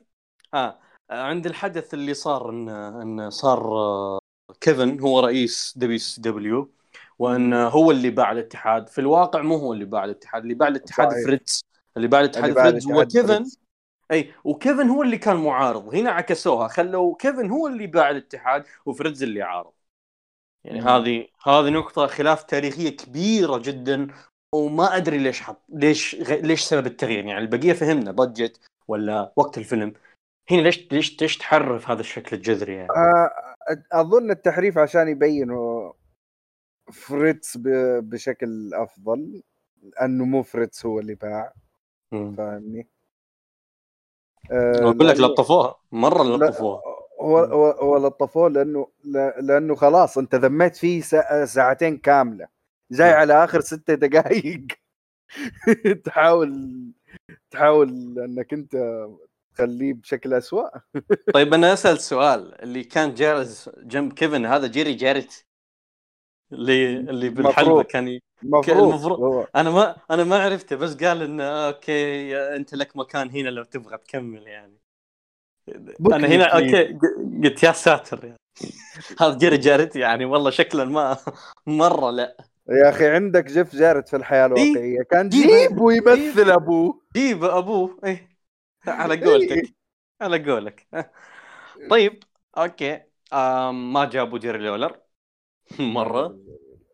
آه عند الحدث اللي صار إن إن صار آه، كيفن هو رئيس WCW وأن هو اللي باع الاتحاد. في الواقع مو هو اللي باع الاتحاد اللي باع الاتحاد صحيح. فريتز. اللي باع الاتحاد فريتز هو كيفن. أي وكيفن هو اللي كان معارض. هنا عكسوها. خلوا كيفن هو اللي باع الاتحاد وفريتز اللي عارض. يعني. هذه هذه نقطة خلاف تاريخية كبيرة جدا وما أدري ليش حط ليش غ... ليش سبب التغيير. يعني البقية فهمنا budget ولا وقت الفيلم. هنا ليش ليش ليش تحرف هذا الشكل الجذري يعني؟ آه، أظن التحريف عشان يبينوا فريتز بشكل أفضل لأنه مو فريتز هو اللي باع. فاهمني؟ آه، أقول لك لطفوها لا، لطفوها. هو هو هو لطفوه لأنه لأنه خلاص أنت ذميت فيه سا- ساعتين كاملة. جاي. على آخر ستة دقائق تحاول تحاول إنك أنت تخليه بشكل اسوء طيب أنا أسأل سؤال اللي كان جالس جنب كيفن هذا جيري جاريت اللي اللي بالحلبة مفروض. كان ي... المفروض المفروض- هو. أنا ما أنا ما عرفته بس قال إنه okay أنت لك مكان هنا لو تبغى تكمل يعني. أنا هنا okay قلت يا ساتر يعني. هذا جيري جاريت يعني والله شكلا ما مرة لا. يا أخي عندك جيف جارت في الحياة إيه. الواقعية. كان جيب. ويمثل. أبوه. جيب أبوه. إيه. على قولتك. على قولك. طيب okay. آم ما جابوا جيري لولر. مرة.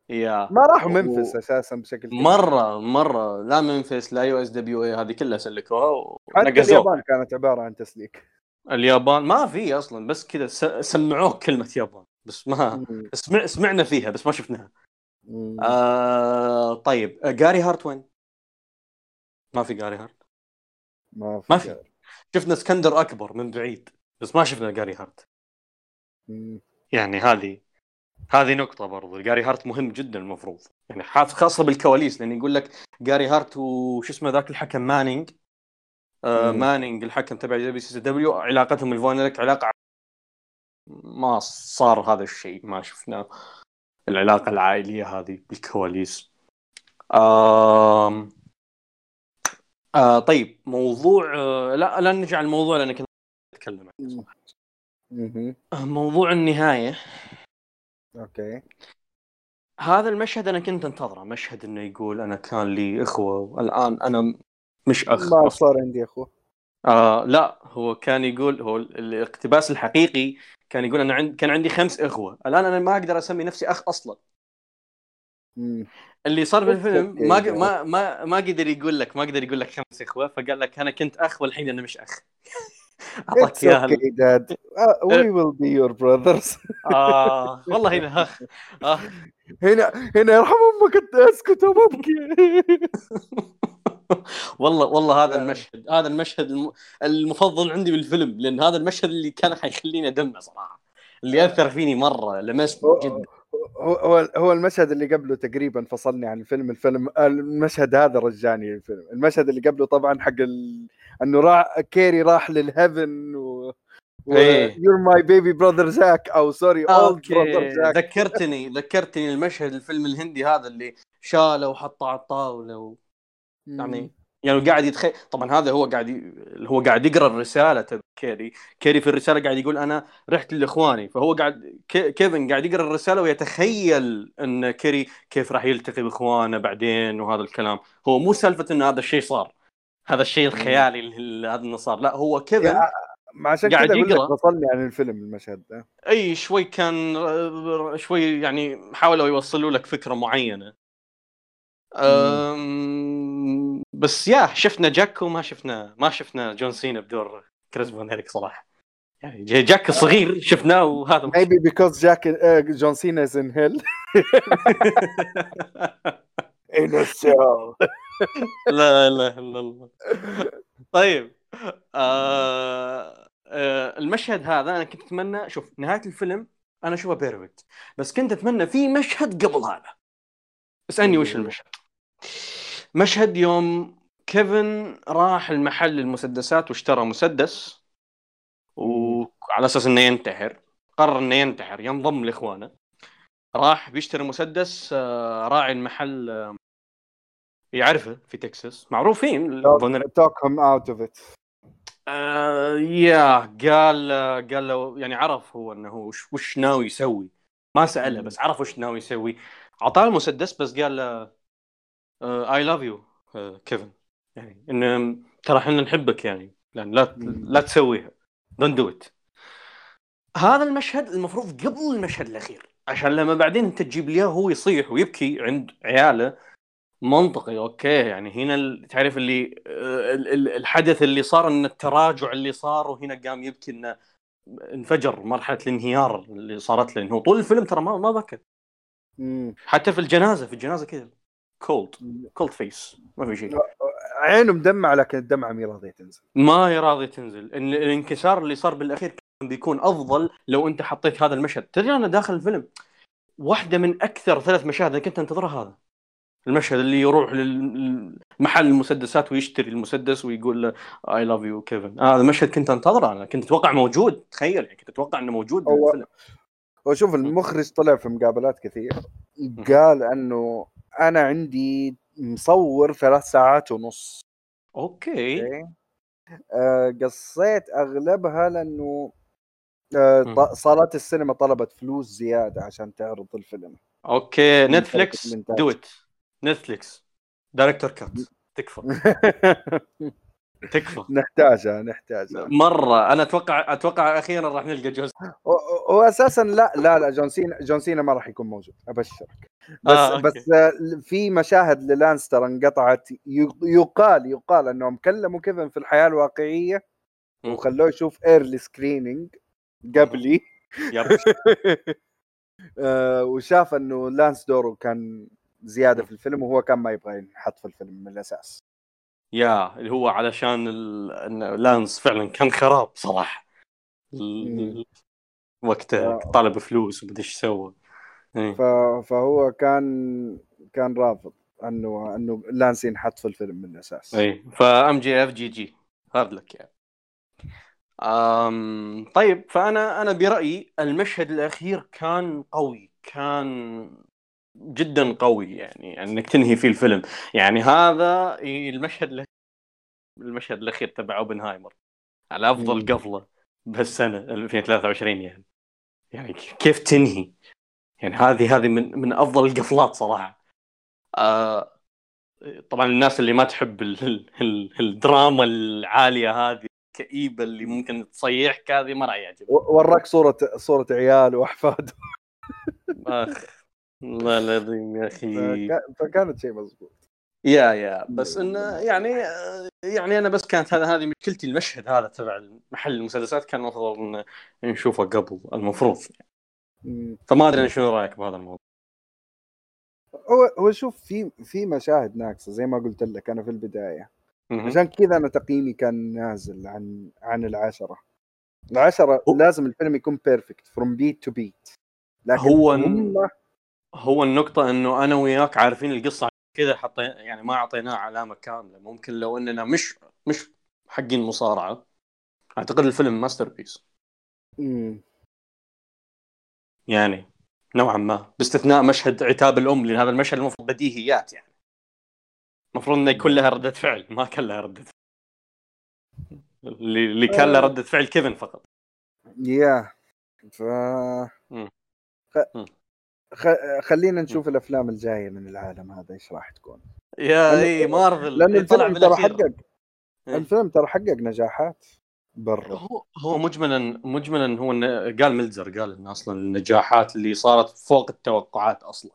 يا. ما راحوا و- منفس أساسا بشكل كبير. مرة مرة. لا منفس لا USWA هذه كلها سلكوها ونقزوها. اليابان كانت عبارة عن تسليك. اليابان؟ ما في أصلا. بس كذا س- سمعوه كلمة يابان. بس ما. سمع سمعنا فيها بس ما شفناها. مم. آه طيب. آه، جاري هارت وين؟ ما في جاري هارت ما ما في. شفنا اسكندر أكبر من بعيد. بس ما شفنا جاري هارت مم. يعني هذه هذه نقطة برضو. جاري هارت مهم جدا المفروض. يعني خاصة بالكواليس لأن يقول لك جاري هارت وش اسمه ذاك الحكم؟ مانينج. آه. مانينج الحكم تبع WCW. علاقتهم الفون ايريك علاقة ما صار هذا الشيء ما شفنا العلاقة العائلية هذه بالكواليس. آم... آه طيب موضوع آه لا لا نرجع الموضوع لأن كنت أتكلم عنه. آه، موضوع النهاية. okay هذا المشهد أنا كنت أنتظره مشهد إنه يقول أنا كان لي إخوة والآن أنا مش أخ ما. صار عندي أخوة آه لا هو كان يقول هو ال- الاقتباس الحقيقي كان يقول أنا عند كان عندي خمس إخوة الآن أنا ما أقدر أسمي نفسي أخ أصلا مم. اللي صار بالفيلم. ما ما ما ما قدر يقول لك ما قدر يقول لك خمس إخوة فقال لك أنا كنت أخ والحين أنا مش أخ اعطاك إياها Dad. Uh, we will be your brothers. آه والله هنا آه. هنا هنا يرحم أمك اسكت وببكي والله والله هذا. المشهد هذا المشهد الم... المفضل عندي بالفيلم لأن هذا المشهد اللي كان حيخليني أدمع صراحة اللي أثر فيني مرة لمسني جدا هو هو المشهد اللي قبله تقريبا فصلني عن الفيلم الفيلم المشهد هذا رجعني للفيلم المشهد اللي قبله طبعا حق ال... انه راح كيري راح لل heaven و... your my baby brother Jack oh sorry old brother Jack ذكرتني ذكرتني المشهد الفيلم الهندي هذا اللي شاله وحطه على الطاولة و... يعني يعني قاعد يتخيل طبعا هذا هو قاعد ي... هو قاعد يقرأ الرسالة تبع كيري. كيري في الرسالة قاعد يقول أنا رحت لإخواني فهو قاعد كي... كيفن قاعد يقرأ الرسالة ويتخيل إن كيري كيف راح يلتقي بإخوانه بعدين وهذا الكلام. هو مو سالفة إن هذا الشيء صار. هذا الشيء الخيالي اللي هذا انه صار. لا هو كيفن يا- ما عشان كذا أقول لك. فصلني عن الفيلم المشهد ده. أي شوي كان شوي يعني حاولوا يوصلوا لك فكرة معينة. أم، بس يا شفنا جاك وما شفنا ما شفنا جون سينا بدور كريس فون ايريك صراحة. يعني جا- جاك الصغير شفناه وهذا Jack uh, John Cena is in hell. In a cell. لا لا لا لا طيب آه آه المشهد هذا أنا كنت أتمنى شوف نهاية الفيلم أنا اشوفها بيرفكت بس كنت أتمنى في مشهد قبل هذا. اسألني وش المشهد؟ مشهد يوم كيفن راح المحل المسدسات واشترى مسدس وعلى أساس إنه ينتحر قرر إنه ينتحر ينضم لإخوانه راح بيشتري مسدس آه، راعي المحل آه، يعرفه في تكساس. معروفين out of it. آه يا قال قال له يعني عرف هو إنه وش, وش ناوي يسوي. ما سأله بس عرف وش ناوي يسوي. اعطاه المسدس بس قال له I love you كيفن. يعني إنه ترى إحنا نحبك يعني. لأن لا لا تسويها. don't do it هذا المشهد المفروض قبل المشهد الأخير. عشان لما بعدين انت تجيب لي هو يصيح ويبكي عند عياله. منطقي okay يعني هنا تعرف اللي آه، الحدث اللي صار إن التراجع اللي صار وهنا قام يبكي إنه انفجر مرحلة الانهيار اللي صارت له انه طول الفيلم ترى ما ما بكى. حتى في الجنازة في الجنازة كذا cold cold face ما في شيء. عينه مدمعة لكن الدمعة ما راضية تنزل. ما هي راضية تنزل. الانكسار اللي صار بالأخير كان بيكون أفضل لو أنت حطيت هذا المشهد. تدري أنا داخل الفيلم واحدة من أكثر ثلاث مشاهد كنت أنتظرها هذا. المشهد اللي يروح للمحل المسدسات ويشتري المسدس ويقول له I love you كيفن هذا المشهد كنت انتظره أنا. كنت أتوقع موجود. تخيل يعني كنت أتوقع إنه موجود بالفيلم هو شوف المخرج طلع في مقابلات كثير. قال إنه أنا عندي مصور ثلاث ساعات ونص. okay, okay. آه قصيت أغلبها لأنه آه صالات السينما طلبت فلوس زيادة عشان تعرض الفيلم. أوكي. نتفليكس do it نتفليكس. director's cut. تكفى. تكفى. نحتاجها نحتاجها. مرة. أنا أتوقع أتوقع أخيرا راح نلقى جوز هو أساسا لا لا لا جون سينا جون سينا ما راح يكون موجود. أبشرك. بس آه، بس في مشاهد للانستر انقطعت. يقال يقال أنهم كلموا كيفن في الحياة الواقعية وخلوه يشوف early screening قبلي. آه وشاف إنه لانس دوره كان زيادة في الفيلم وهو كان ما يبغى ينحط في الفيلم من الأساس. يا اللي هو علشان ال... لانس فعلا كان خراب صراحة. وقتها طالب فلوس ومدري إيش سوى. إيه. ف... فهو كان كان رافض إنه إنه لانس ينحط في الفيلم من الأساس. اي فام جي إف جي جي. هارد لك يعني أم طيب فأنا أنا برأيي المشهد الأخير كان قوي كان جدا قوي يعني إنك تنهي فيه الفيلم. يعني هذا المشهد المشهد الأخير تبع أوبنهايمر. على أفضل قفلة بهالسنة 2023 يعني. يعني كيف تنهي؟ يعني هذه هذه من من أفضل القفلات صراحة. آه طبعا الناس اللي ما تحب ال ال ال الدراما العالية هذه الكئيبة اللي ممكن تصيحك هذه ما راح يعجبك. وراك صورة صورة عيال واحفاد أخ. والله العظيم يا أخي. فكانت شيء مضبوط. يا يا. بس إنه يعني يعني أنا بس كانت هذا هذه مشكلتي المشهد هذا تبع محل المسدسات كان المفروض نشوفه قبل المفروض. فما أدري شنو رأيك بهذا الموضوع. هو هو شوف في في مشاهد ناقصة زي ما قلت لك أنا في البداية. عشان كذا أنا تقييمي كان نازل عن عن العشرة. العشرة لازم الفيلم يكون perfect from beat to beat لكن هو هم هو النقطة إنه أنا وياك عارفين القصة كذا حطينا يعني ما أعطيناه علامة كاملة ممكن لو إننا مش مش حقين مصارعة أعتقد الفيلم masterpiece. يعني نوعا ما باستثناء مشهد عتاب الأم لأن هذا المشهد المفروض بديهيات يعني. المفروض إنه يكون لها ردة فعل ما كان لها ردة اللي اللي كان له آه. ردة فعل كيفن فقط. يا ف. خلينا نشوف الأفلام الجاية من العالم هذا إيش راح تكون؟ يا إي مارفل لأن الفيلم ترى حقق. إيه. الفيلم ترى حقق نجاحات برا. هو هو مجملا مجملا هو قال ملزر قال إن أصلا النجاحات اللي صارت فوق التوقعات أصلا.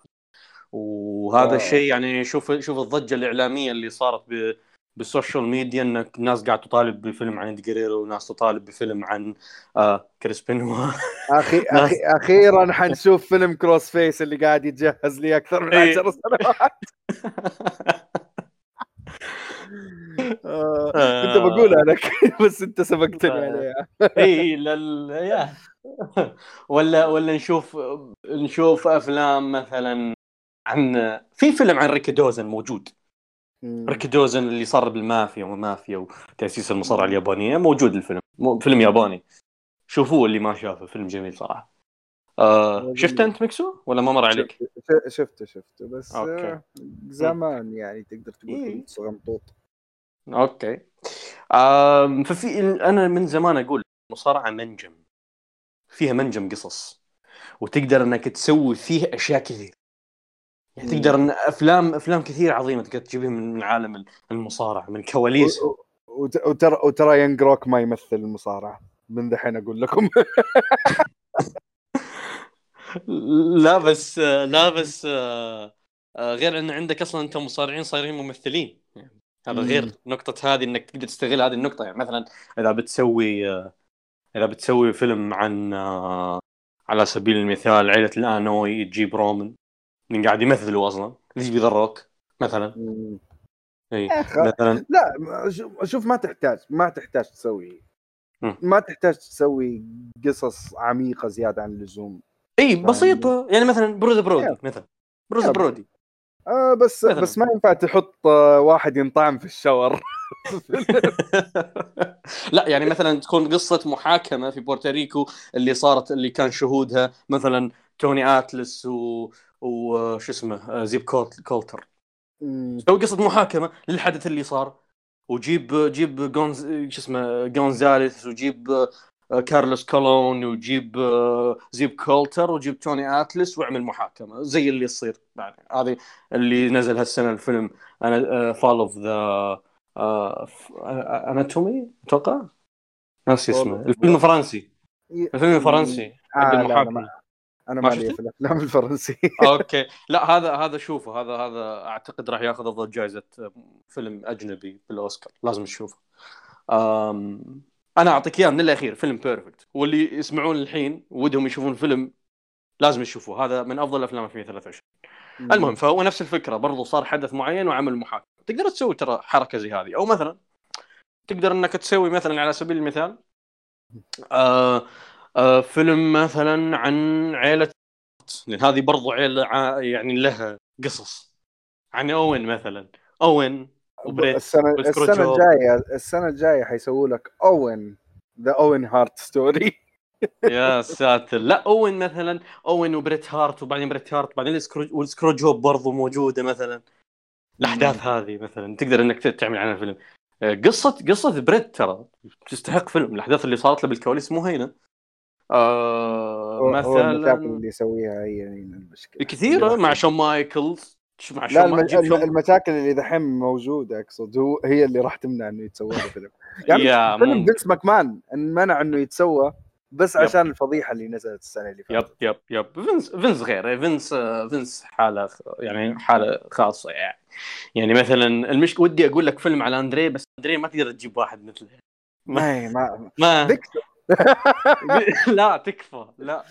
وهذا آه. الشيء يعني شوف شوف الضجة الإعلامية اللي صارت ب بال social media إنك ناس قاعد تطالب بفيلم عن جريرو وناس تطالب بفيلم عن آه كريس بنوا أخي أخي أخيرا حنشوف فيلم كروس فيس اللي قاعد يتجهز لي أكثر من 10 إيه. سنوات. آه، كنت بقولها لك بس أنت سبقتني آه. عليها. إي لل يا. ولا ولا نشوف نشوف أفلام مثلا عن في فيلم عن ريكي دوزن موجود. ريكي اللي صار بالمافيا ومافيا وتأسيس المصارعة اليابانية موجود الفيلم فيلم ياباني. شوفوه اللي ما شافه فيلم جميل صراحة. آه شفته أنت ميكسو؟ ولا ما مر عليك؟ شفته شفته بس أوكي. آه، زمان يعني تقدر تقول إيه؟ صغنطوط أوكي. آه ففي أنا من زمان أقول مصارعه منجم. فيها منجم قصص. وتقدر إنك تسوي فيه أشياء كثير. يعني تقدر إن افلام أفلام كثير عظيمة تقدر تجيبها من عالم المصارعه من كواليس وترى وترى يانج روك ما يمثل المصارعة. من دحين أقول لكم. لا بس لا بس آه، آه، غير إن عندك أصلا أنت مصارعين صايرين ممثلين. يعني هذا. غير نقطة هذه إنك تقدر تستغل هذه النقطة. يعني مثلا إذا بتسوي آه، إذا بتسوي فيلم عن على سبيل المثال عيلة الآنوي تجيب رومان من قاعد يمثلوا أصلا تجيب ذا روك مثلا. إي مثلا لا شوف- ما تحتاج ما تحتاج تسوي. ما تحتاج تسوي قصص عميقة زيادة عن اللزوم إي بسيطة يعني مثلا بروزر برودي. مثلا بروزر. برودي آه بس مثلاً. بس ما ينفع تحط آه، واحد ينطعن في الشاور لا يعني مثلا تكون قصة محاكمة في بورتوريكو اللي صارت اللي كان شهودها مثلا توني آتلس و وش اسمه آه، زيب كولت- كولتر. سوي قصة محاكمة للحدث اللي صار وجيب جيب جونز شو اسمه جونزاليس وجيب آه، كارلوس كولون وجيب آه، زيب كولتر وجيب توني آتلس واعمل محاكمة. زي اللي يصير يعني هذه اللي نزل هالسنة الفيلم أنا Fall of the Anatomy أتوقع؟ ناسي اسمه. الفيلم الفرنسي. الفيلم الفرنسي حق آه أنا ما ما لي شفته؟ في الأفلام الفرنسي أوكي. لا هذا هذا شوفه. هذا هذا أعتقد راح ياخذ أفضل جائزه فيلم أجنبي بالأوسكار. لازم تشوفه. أم... أنا أعطيك إياه من الأخير فيلم perfect واللي يسمعون الحين ودهم يشوفون فيلم لازم يشوفوه. هذا من أفضل أفلام 2023 المهم فهو نفس الفكرة. برضو صار حدث معين وعمل محاكمه تقدر تسوي ترى حركة زي هذه. أو مثلا تقدر إنك تسوي مثلا على سبيل المثال آه آه فيلم مثلا عن عيلة لأن هذه برضو عيلة ع- يعني لها قصص. عن أوين مثلا. أوين وبريت السنة السنة. الجايه السنة الجاية حيسووا لك أوين the اوين هارت story يا ساتر. لا أوين مثلا. أوين وبريت هارت وبعدين بريت هارت بعدين ال screwjob وال screwjob برضو موجودة مثلا. الأحداث هذه مثلا. تقدر إنك تعمل عنها فيلم. آه، قصه قصة بريت ترى. تستحق فيلم. الأحداث اللي صارت له بالكواليس مو هينة. آه هو المشاكل مثلا اللي يسويها هي المشكلة. كثيره مع شون مايكلز. مع لا شون الم... ما-. شون المشاكل اللي دحين موجودة أقصد هو هي اللي راح تمنع إنه يتسوى له فيلم يعني فيلم. فينس ماكمان منع إنه يتسوى بس yep. عشان الفضيحة اللي نزلت السنة اللي يب فاتت. يب يب. فينس فينس غير فينس فينس حالة يعني حالة خاصة يعني. يعني مثلا المشكلة ودي أقول لك فيلم على اندري بس اندري ما تقدر تجيب واحد مثله. ما ما ما فيكتور لا تكفى. لا.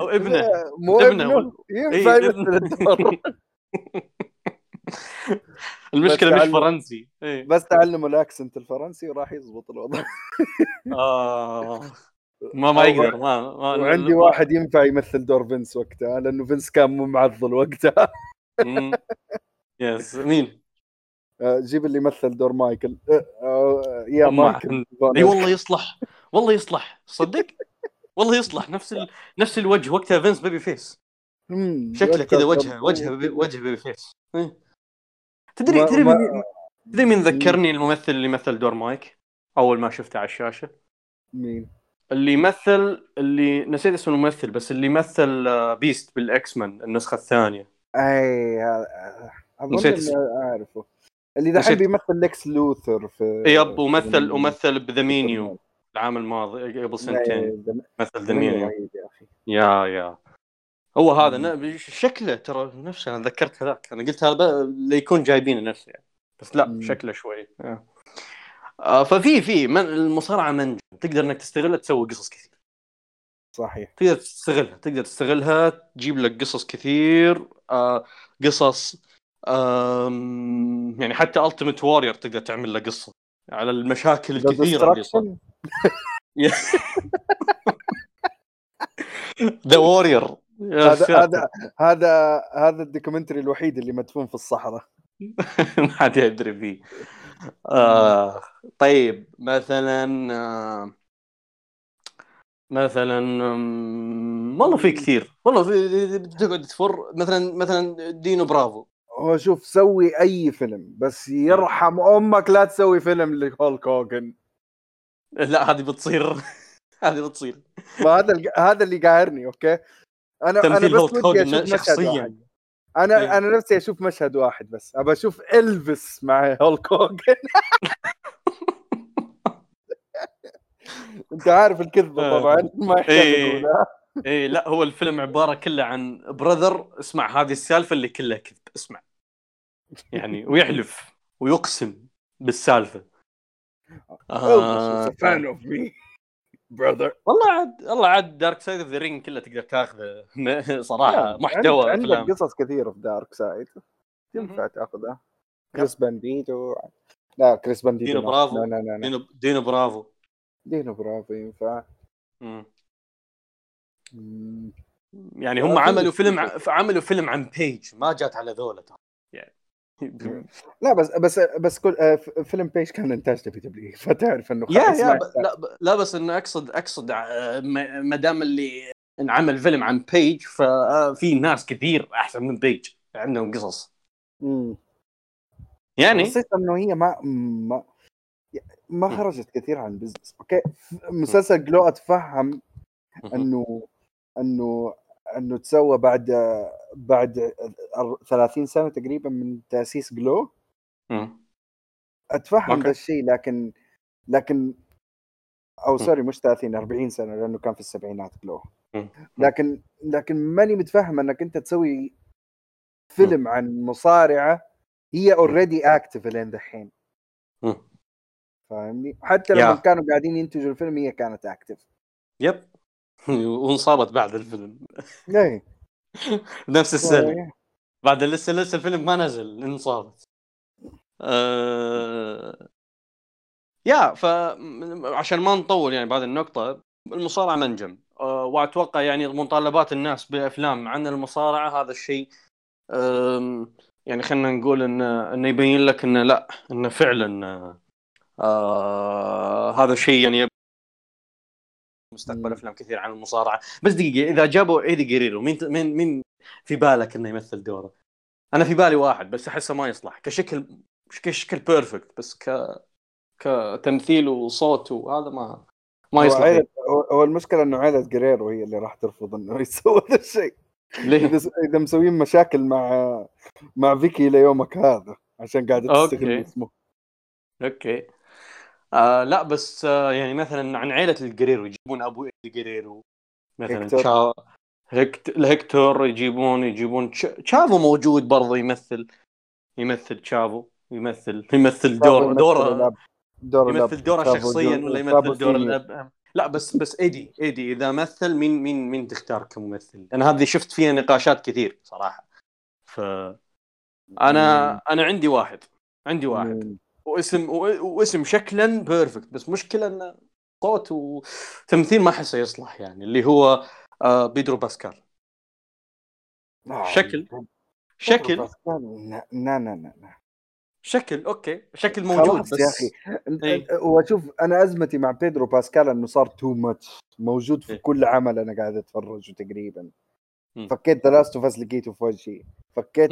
أو ابنه. مو ابنه. ينفع إيه،. الدور. المشكلة مش فرنسي. إيه. بس تعلموا ال accent الفرنسي وراح يزبط الوضع. آه. ما ما يقدر. ما, ما وعندي واحد ينفع يمثل دور فينس وقتها لأنه فينس كان مو معضل وقتها. yes مين؟ آه، جيب اللي يمثل دور مايكل. آه، آه، يا ما- مايكل. إي والله يصلح. والله يصلح صدق والله يصلح نفس ال... نفس الوجه وقتها فينس baby face. شكله كذا وجهه وجهه baby وجه baby face. إيه. تدري تدري ما- مين تدري مين ذكرني الممثل اللي مثل دور مايك؟ أول ما شفته على الشاشة. مين؟ اللي مثل اللي نسيت اسم الممثل بس اللي مثل آه، Beast بال X-Men النسخة الثانية. أي هذا- أظن نسيت. أعرفه. اللي دحين. بيمثل ليكس لوثر في yep ومثل ومثل ب The Menu. العام الماضي قبل سنتين. مثل ذا The Menu Menu رهيب يا يا. هو هذا شكله ترى نفسه أنا ذكرت هذاك. أنا قلت هذا ليكون جايبينه نفسه يعني. بس لا مم. شكله شوي آه. ففي في من المصارعة منجم. تقدر إنك تستغلها تسوي قصص كثير. صحيح. تقدر تستغلها تقدر تستغلها تجيب لك قصص كثير آه قصص يعني حتى Ultimate Warrior تقدر تعمل له قصة. على المشاكل الكثيرة اللي صارت The Warrior هذا هذا هذا هذا ال documentary الوحيد اللي مدفون في الصحراء. ما حد يدري فيه. آه طيب مثلا آه مثلا والله في كثير. والله في تقعد تفر مثلا مثلا دينو برافو. هو شوف سوي أي فيلم بس يرحم أمك لا تسوي فيلم لهولك هوجن. لا هذه بتصير. هذه بتصير. هذا هذا اللي قاهرني okay؟ أنا أنا بس ودي أشوف مشهد شخصيا. واحد. أنا إيه. أنا نفسي أشوف مشهد واحد بس. أبى أشوف إلفيس مع هولك هوجن. أنت عارف الكذبة طبعا ما يحتاج إيه. إيه لا هو الفيلم عبارة كله عن brother اسمع هذه السالفة اللي كلها كذب اسمع. يعني ويحلف ويقسم بالسالفة آه fan of me brother والله عاد والله عاد Dark Side of the Ring كله تقدر تاخذه صراحة محتوى عندك أفلام قصص كثيرة في Dark Side ينفع مهم. تاخذها كريس بانديتو لا كريس بانديتو دينو. برافو. لا لا لا, لا. دينو دينو برافو دينو برافو ينفع. يعني لا، هم عملوا في- فيلم ع- عملوا فيلم عن بيج ما جات على ذولا ترى. لا بس بس بس كل آه، فيلم بيج كان انتاج WW فتعرف إنه يا يا ب- لا ب- لا بس إنه أقصد أقصد آه، ما دام اللي انعمل فيلم عن بيج ففي ناس كثير أحسن من بيج عندهم قصص. مم. يعني؟ حسيت إنه هي ما ما ما. خرجت كثير عن business okay؟ مسلسل GLOW أتفهم إنه إنه إنه تسوى بعد بعد أر- 30 سنة تقريبا من تأسيس GLOW. أتفهم. ذا الشيء لكن لكن أو. sorry مش 30 40 سنة لأنه كان في السبعينات GLOW. لكن لكن ماني متفهم إنك أنت تسوي فيلم عن مصارعة هي already active لين دحين. فاهمني حتى. لما كانوا قاعدين ينتجوا الفيلم هي كانت active yep وانصابت بعد الفيلم. إيه نفس السنة بعد لسه لسه الفيلم ما نزل انصابت. أه... يا ف عشان ما نطول يعني بهذه النقطة المصارعة منجم. أه وأتوقع يعني مطالبات الناس بأفلام عن المصارعة هذا الشيء يعني خلينا نقول ان إنه يبين لك انه لا انه فعلا آه هذا الشيء يعني مستقبل. أفلام كثير عن المصارعة بس دقيقة إذا جابوا إيدي جريرو مين مين مين في بالك إنه يمثل دوره؟ أنا في بالي واحد بس أحسه ما يصلح كشكل كشكل perfect بس ك كتمثيل وصوت وهذا ما ما هو, يصلح عيلة هو, هو المشكلة إنه عائله جريرو هي اللي راح ترفض إنه يسوي ذا الشيء ليه؟ إذا إذا مسويين مشاكل مع مع فيكي ليومك هذا عشان قاعدة. تستغل اسمه okay آه لا بس آه يعني مثلا عن عائله الجريرو يجيبون أبو ايدي جريرو مثلا هيكتور. تشا هكت... الهكتور يجيبون يجيبون تش... تشافو موجود برضه يمثل يمثل تشافو يمثل يمثل دور دوره. دور. يمثل دورة شخصيا ولا يمثل دور. الأب لا بس بس إيدي إيدي إذا مثل مين مين مين تختار كممثل؟ أنا هذه شفت فيها نقاشات كثير صراحة ف أنا أنا عندي واحد عندي واحد مم. واسم واسم شكلا perfect بس مشكلة انه صوت وتمثيل ما أحسه يصلح يعني اللي هو آه بيدرو باسكال شكل. شكل. لا لا لا. شكل okay شكل موجود بس يا أخي. أنت- واشوف أنا أزمتي مع بيدرو باسكال إنه صار too much موجود في إيه. كل عمل أنا قاعد أتفرجه تقريبا. فكيت The Last of Us لقيته في وجهي فكيت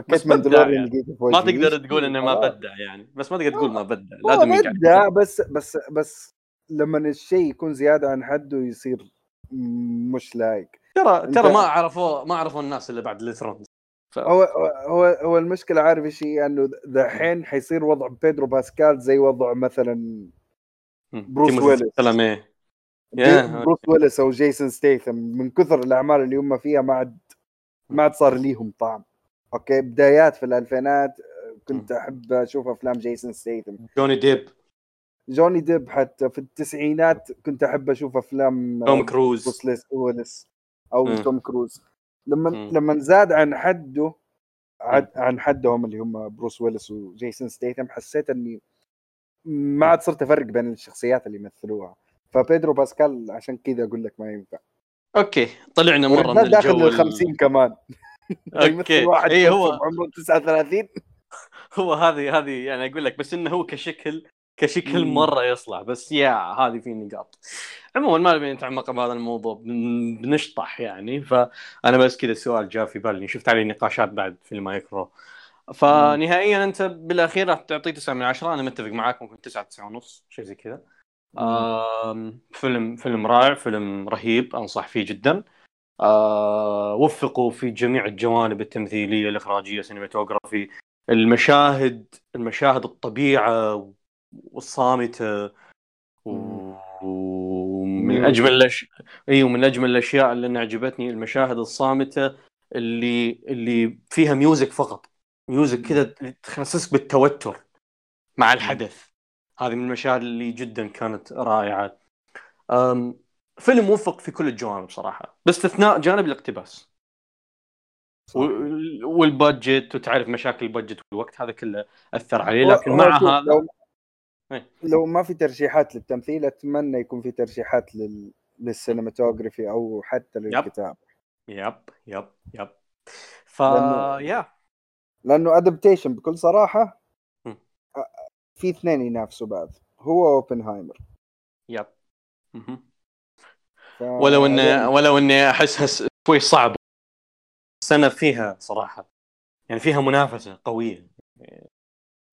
فكيت بدع Mandalorian يعني. لقيته في وجهي. ما تقدر تقول؟ إنه ما خلاص. بدع يعني. بس ما تقدر تقول ما بدع. هو لازم بدع بس بس بس لما الشيء يكون زيادة عن حده يصير مش لايق. ترى ترى ما عرفوا ما عرفوا الناس اللي بعد ال Thrones ف... هو هو هو المشكلة عارف إيش هي؟ إنه دحين حيصير وضع بيدرو باسكال زي وضع مثلا بروس ويلس. بروس ويلس أو جيسون ستيثم من كثر الأعمال اللي هم فيها ما عاد ما عاد صار ليهم طعم. أوكي بدايات في الألفينات كنت أحب أشوف أفلام جيسون ستيثم. جوني ديب. جوني ديب حتى في التسعينات كنت أحب أشوف أفلام آه، توم كروز. ويلس أو مم. توم كروز. لما. لما زاد عن حده عد عن حدهم اللي هم بروس ويلس وجيسون ستيثم حسيت إني ما عاد صرت أفرق بين الشخصيات اللي يمثلوها. فبيدرو باسكال عشان كذا أقول لك ما ينفع. أوكي طلعنا مرة من والرجال داخل الجو ال 50 كمان. أوكي. يمثل واحد اي هو عمره 39 هو هذه هذه يعني أقول لك بس إنه هو كشكل كشكل مم. مرة يصلح بس yeah هذه في نقاط. عموما ما نبي نتعمق بهذا الموضوع بن- بنشطح يعني. فأنا بس كذا السؤال جاء في بالي شفت عليه نقاشات بعد في المايكرو. فنهائيا أنت بالأخير راح تعطيه 9 من 10 أنا متفق معاك ممكن 9 9 ونص شيء زي كذا. فيلم فيلم رائع فيلم رهيب أنصح فيه جدا. آه وفقوا في جميع الجوانب التمثيلية الإخراجية cinematography المشاهد المشاهد الطبيعة والصامتة ومن أجمل الاشياء إي ومن أجمل الأشياء اللي أنا عجبتني المشاهد الصامتة اللي اللي فيها music فقط music كذا تحسسك بالتوتر مع الحدث. هذه من المشاهد اللي جدا كانت رائعة. أم فيلم موفق في كل الجوانب صراحة باستثناء جانب الاقتباس. وال budget وتعرف مشاكل ال budget والوقت هذا كله أثر عليه. لكن مع هذا لو, إيه. لو ما في ترشيحات للتمثيل أتمنى يكون في ترشيحات لل... لل cinematography أو حتى للكتاب. yep yep yep. ف لأنه... yeah لأنه adaptation بكل صراحة في اثنين ينافسوا بعض هو اوبنهايمر yep. ف... ولو إني ولو إني أحسها شوي صعب. السنة فيها صراحة. يعني فيها منافسة قوية.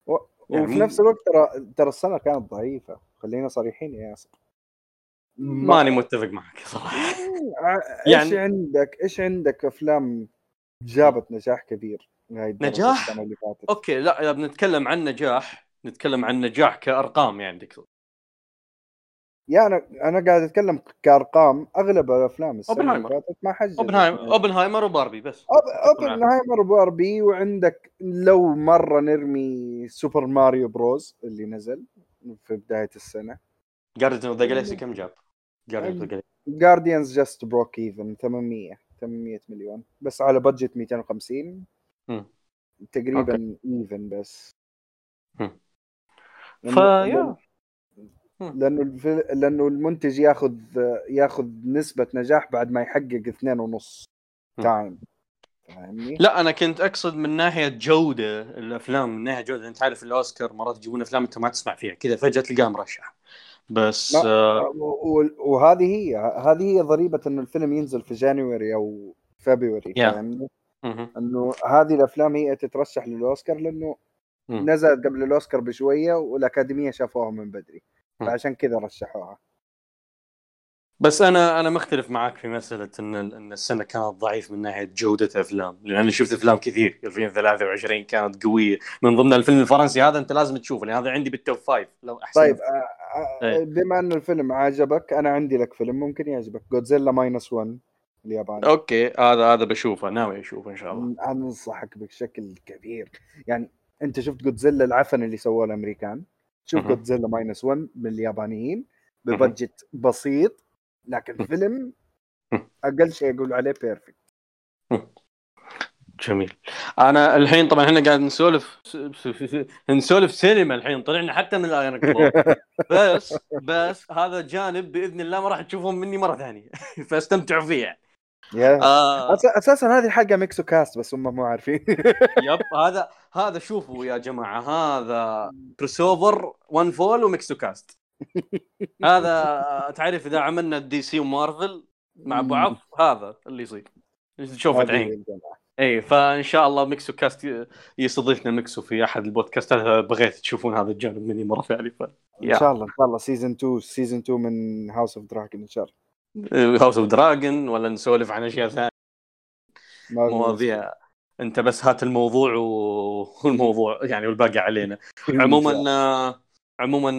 و... يعني وفي نفس الوقت ترى ترى السنة كانت ضعيفة. خلينا صريحين يا ياسر. ماني متفق معك صراحة. يعني إيش عندك؟ إيش عندك أفلام جابت نجاح كبير نجاح؟ السنة اللي فاتت؟ أوكي لا إذا بنتكلم عن نجاح نتكلم عن نجاح كأرقام يعني دكتور. yeah أنا أنا قاعد أتكلم كأرقام أغلب الأفلام السنة اللي فاتت ما اوبنهايمر أوبنهايمر وباربي بس. أوبنهايمر. وباربي وعندك لو مرة نرمي Super Mario Bros اللي نزل في بداية السنة. Guardians of the Galaxy كم جاب؟ Guardians just broke even 800 800 مليون. بس على budget 250 م. تقريبا even بس. فيا. لأنه الفل... لأنه المنتج ياخذ ياخذ نسبة نجاح بعد ما يحقق اثنين ونص تايم فاهمني؟ لا أنا كنت أقصد من ناحية جودة الأفلام من ناحية جودة. أنت عارف الأوسكار مرات يجيبون أفلام أنت ما تسمع فيها كذا فجأة تلقاه مرشح بس آه وهذه هي هذه هي ضريبة انه الفيلم ينزل في جانوري أو فبراير فاهمني؟ إنه هذه الأفلام هي تترشح للأوسكار لأنه نزلت قبل الأوسكار بشوية والأكاديمية شافوها من بدري. فعشان كذا رشحوها. بس أنا أنا مختلف معك في مسألة إن إن السنة كانت ضعيف من ناحية جودة أفلام. لأن أنا شفت أفلام كثير. 2023 كانت قوية. من ضمن الفيلم الفرنسي هذا أنت لازم تشوفه لأن هذا عندي بال top five لو أحسن. طيب آه، آه، بما انه الفيلم عجبك أنا عندي لك فيلم ممكن يعجبك. Godzilla Minus 1 الياباني. أوكي هذا هذا بشوفه. ناوي أشوفه إن شاء الله. أنا أنصحك بشكل كبير. يعني أنت شفت جودزيلا العفن اللي سووه الأمريكان؟ شوف Godzilla Minus 1 من اليابانيين ب budget بسيط لكن فيلم أقل شيء أقول عليه perfect جميل. أنا الحين طبعا إحنا قاعد نسولف نسولف سينما الحين طلعنا حتى من ال Iron بس بس هذا جانب بإذن الله ما راح تشوفون مني مرة ثانية. فاستمتعوا فيه آه. أساسا هذه حلقه ميكسو كاست بس هم مو عارفين. yep هذا هذا شوفوا يا جماعة هذا crossover OneFall وميكسو كاست. هذا تعرف إذا عملنا DC ومارفل مع بعض هذا اللي يصير. شوف عين إي فإن شاء الله ميكسو كاست يستضيفنا ميكسو في أحد البودكاستات بغيت تشوفون هذا الجانب مني مرة ثانية ف... إن شاء الله إن شاء الله. season 2 season 2 من House of Dragon إن شاء الله. House of Dragon ولا نسولف عن أشياء ثانية. مواضيع. أنت بس هات الموضوع والموضوع يعني والباقي علينا. عموما عموما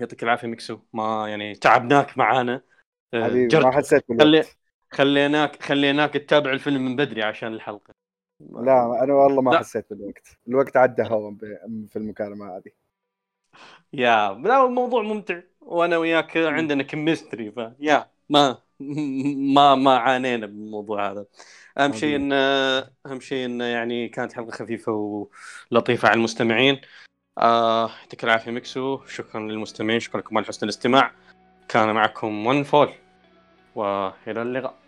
يعطيك العافية ميكسو. ما يعني تعبناك معانا. حبيبي ما حسيت خلي خليناك خليناك تتابع الفيلم من بدري عشان الحلقة. لا أنا والله ما لا. حسيت بالوقت. الوقت عدى هوا في المكالمة هذه. yeah لا الموضوع ممتع. وأنا وياك عندنا chemistry ف yeah. ما ما ما عانينا بالموضوع هذا. أهم شيء إن أهم شيء انه يعني كانت حلقة خفيفة ولطيفة على المستمعين. آه، يعطيك العافية مكسو شكرا للمستمعين. شكرا لكم على حسن الاستماع. كان معكم OneFall. وإلى اللقاء.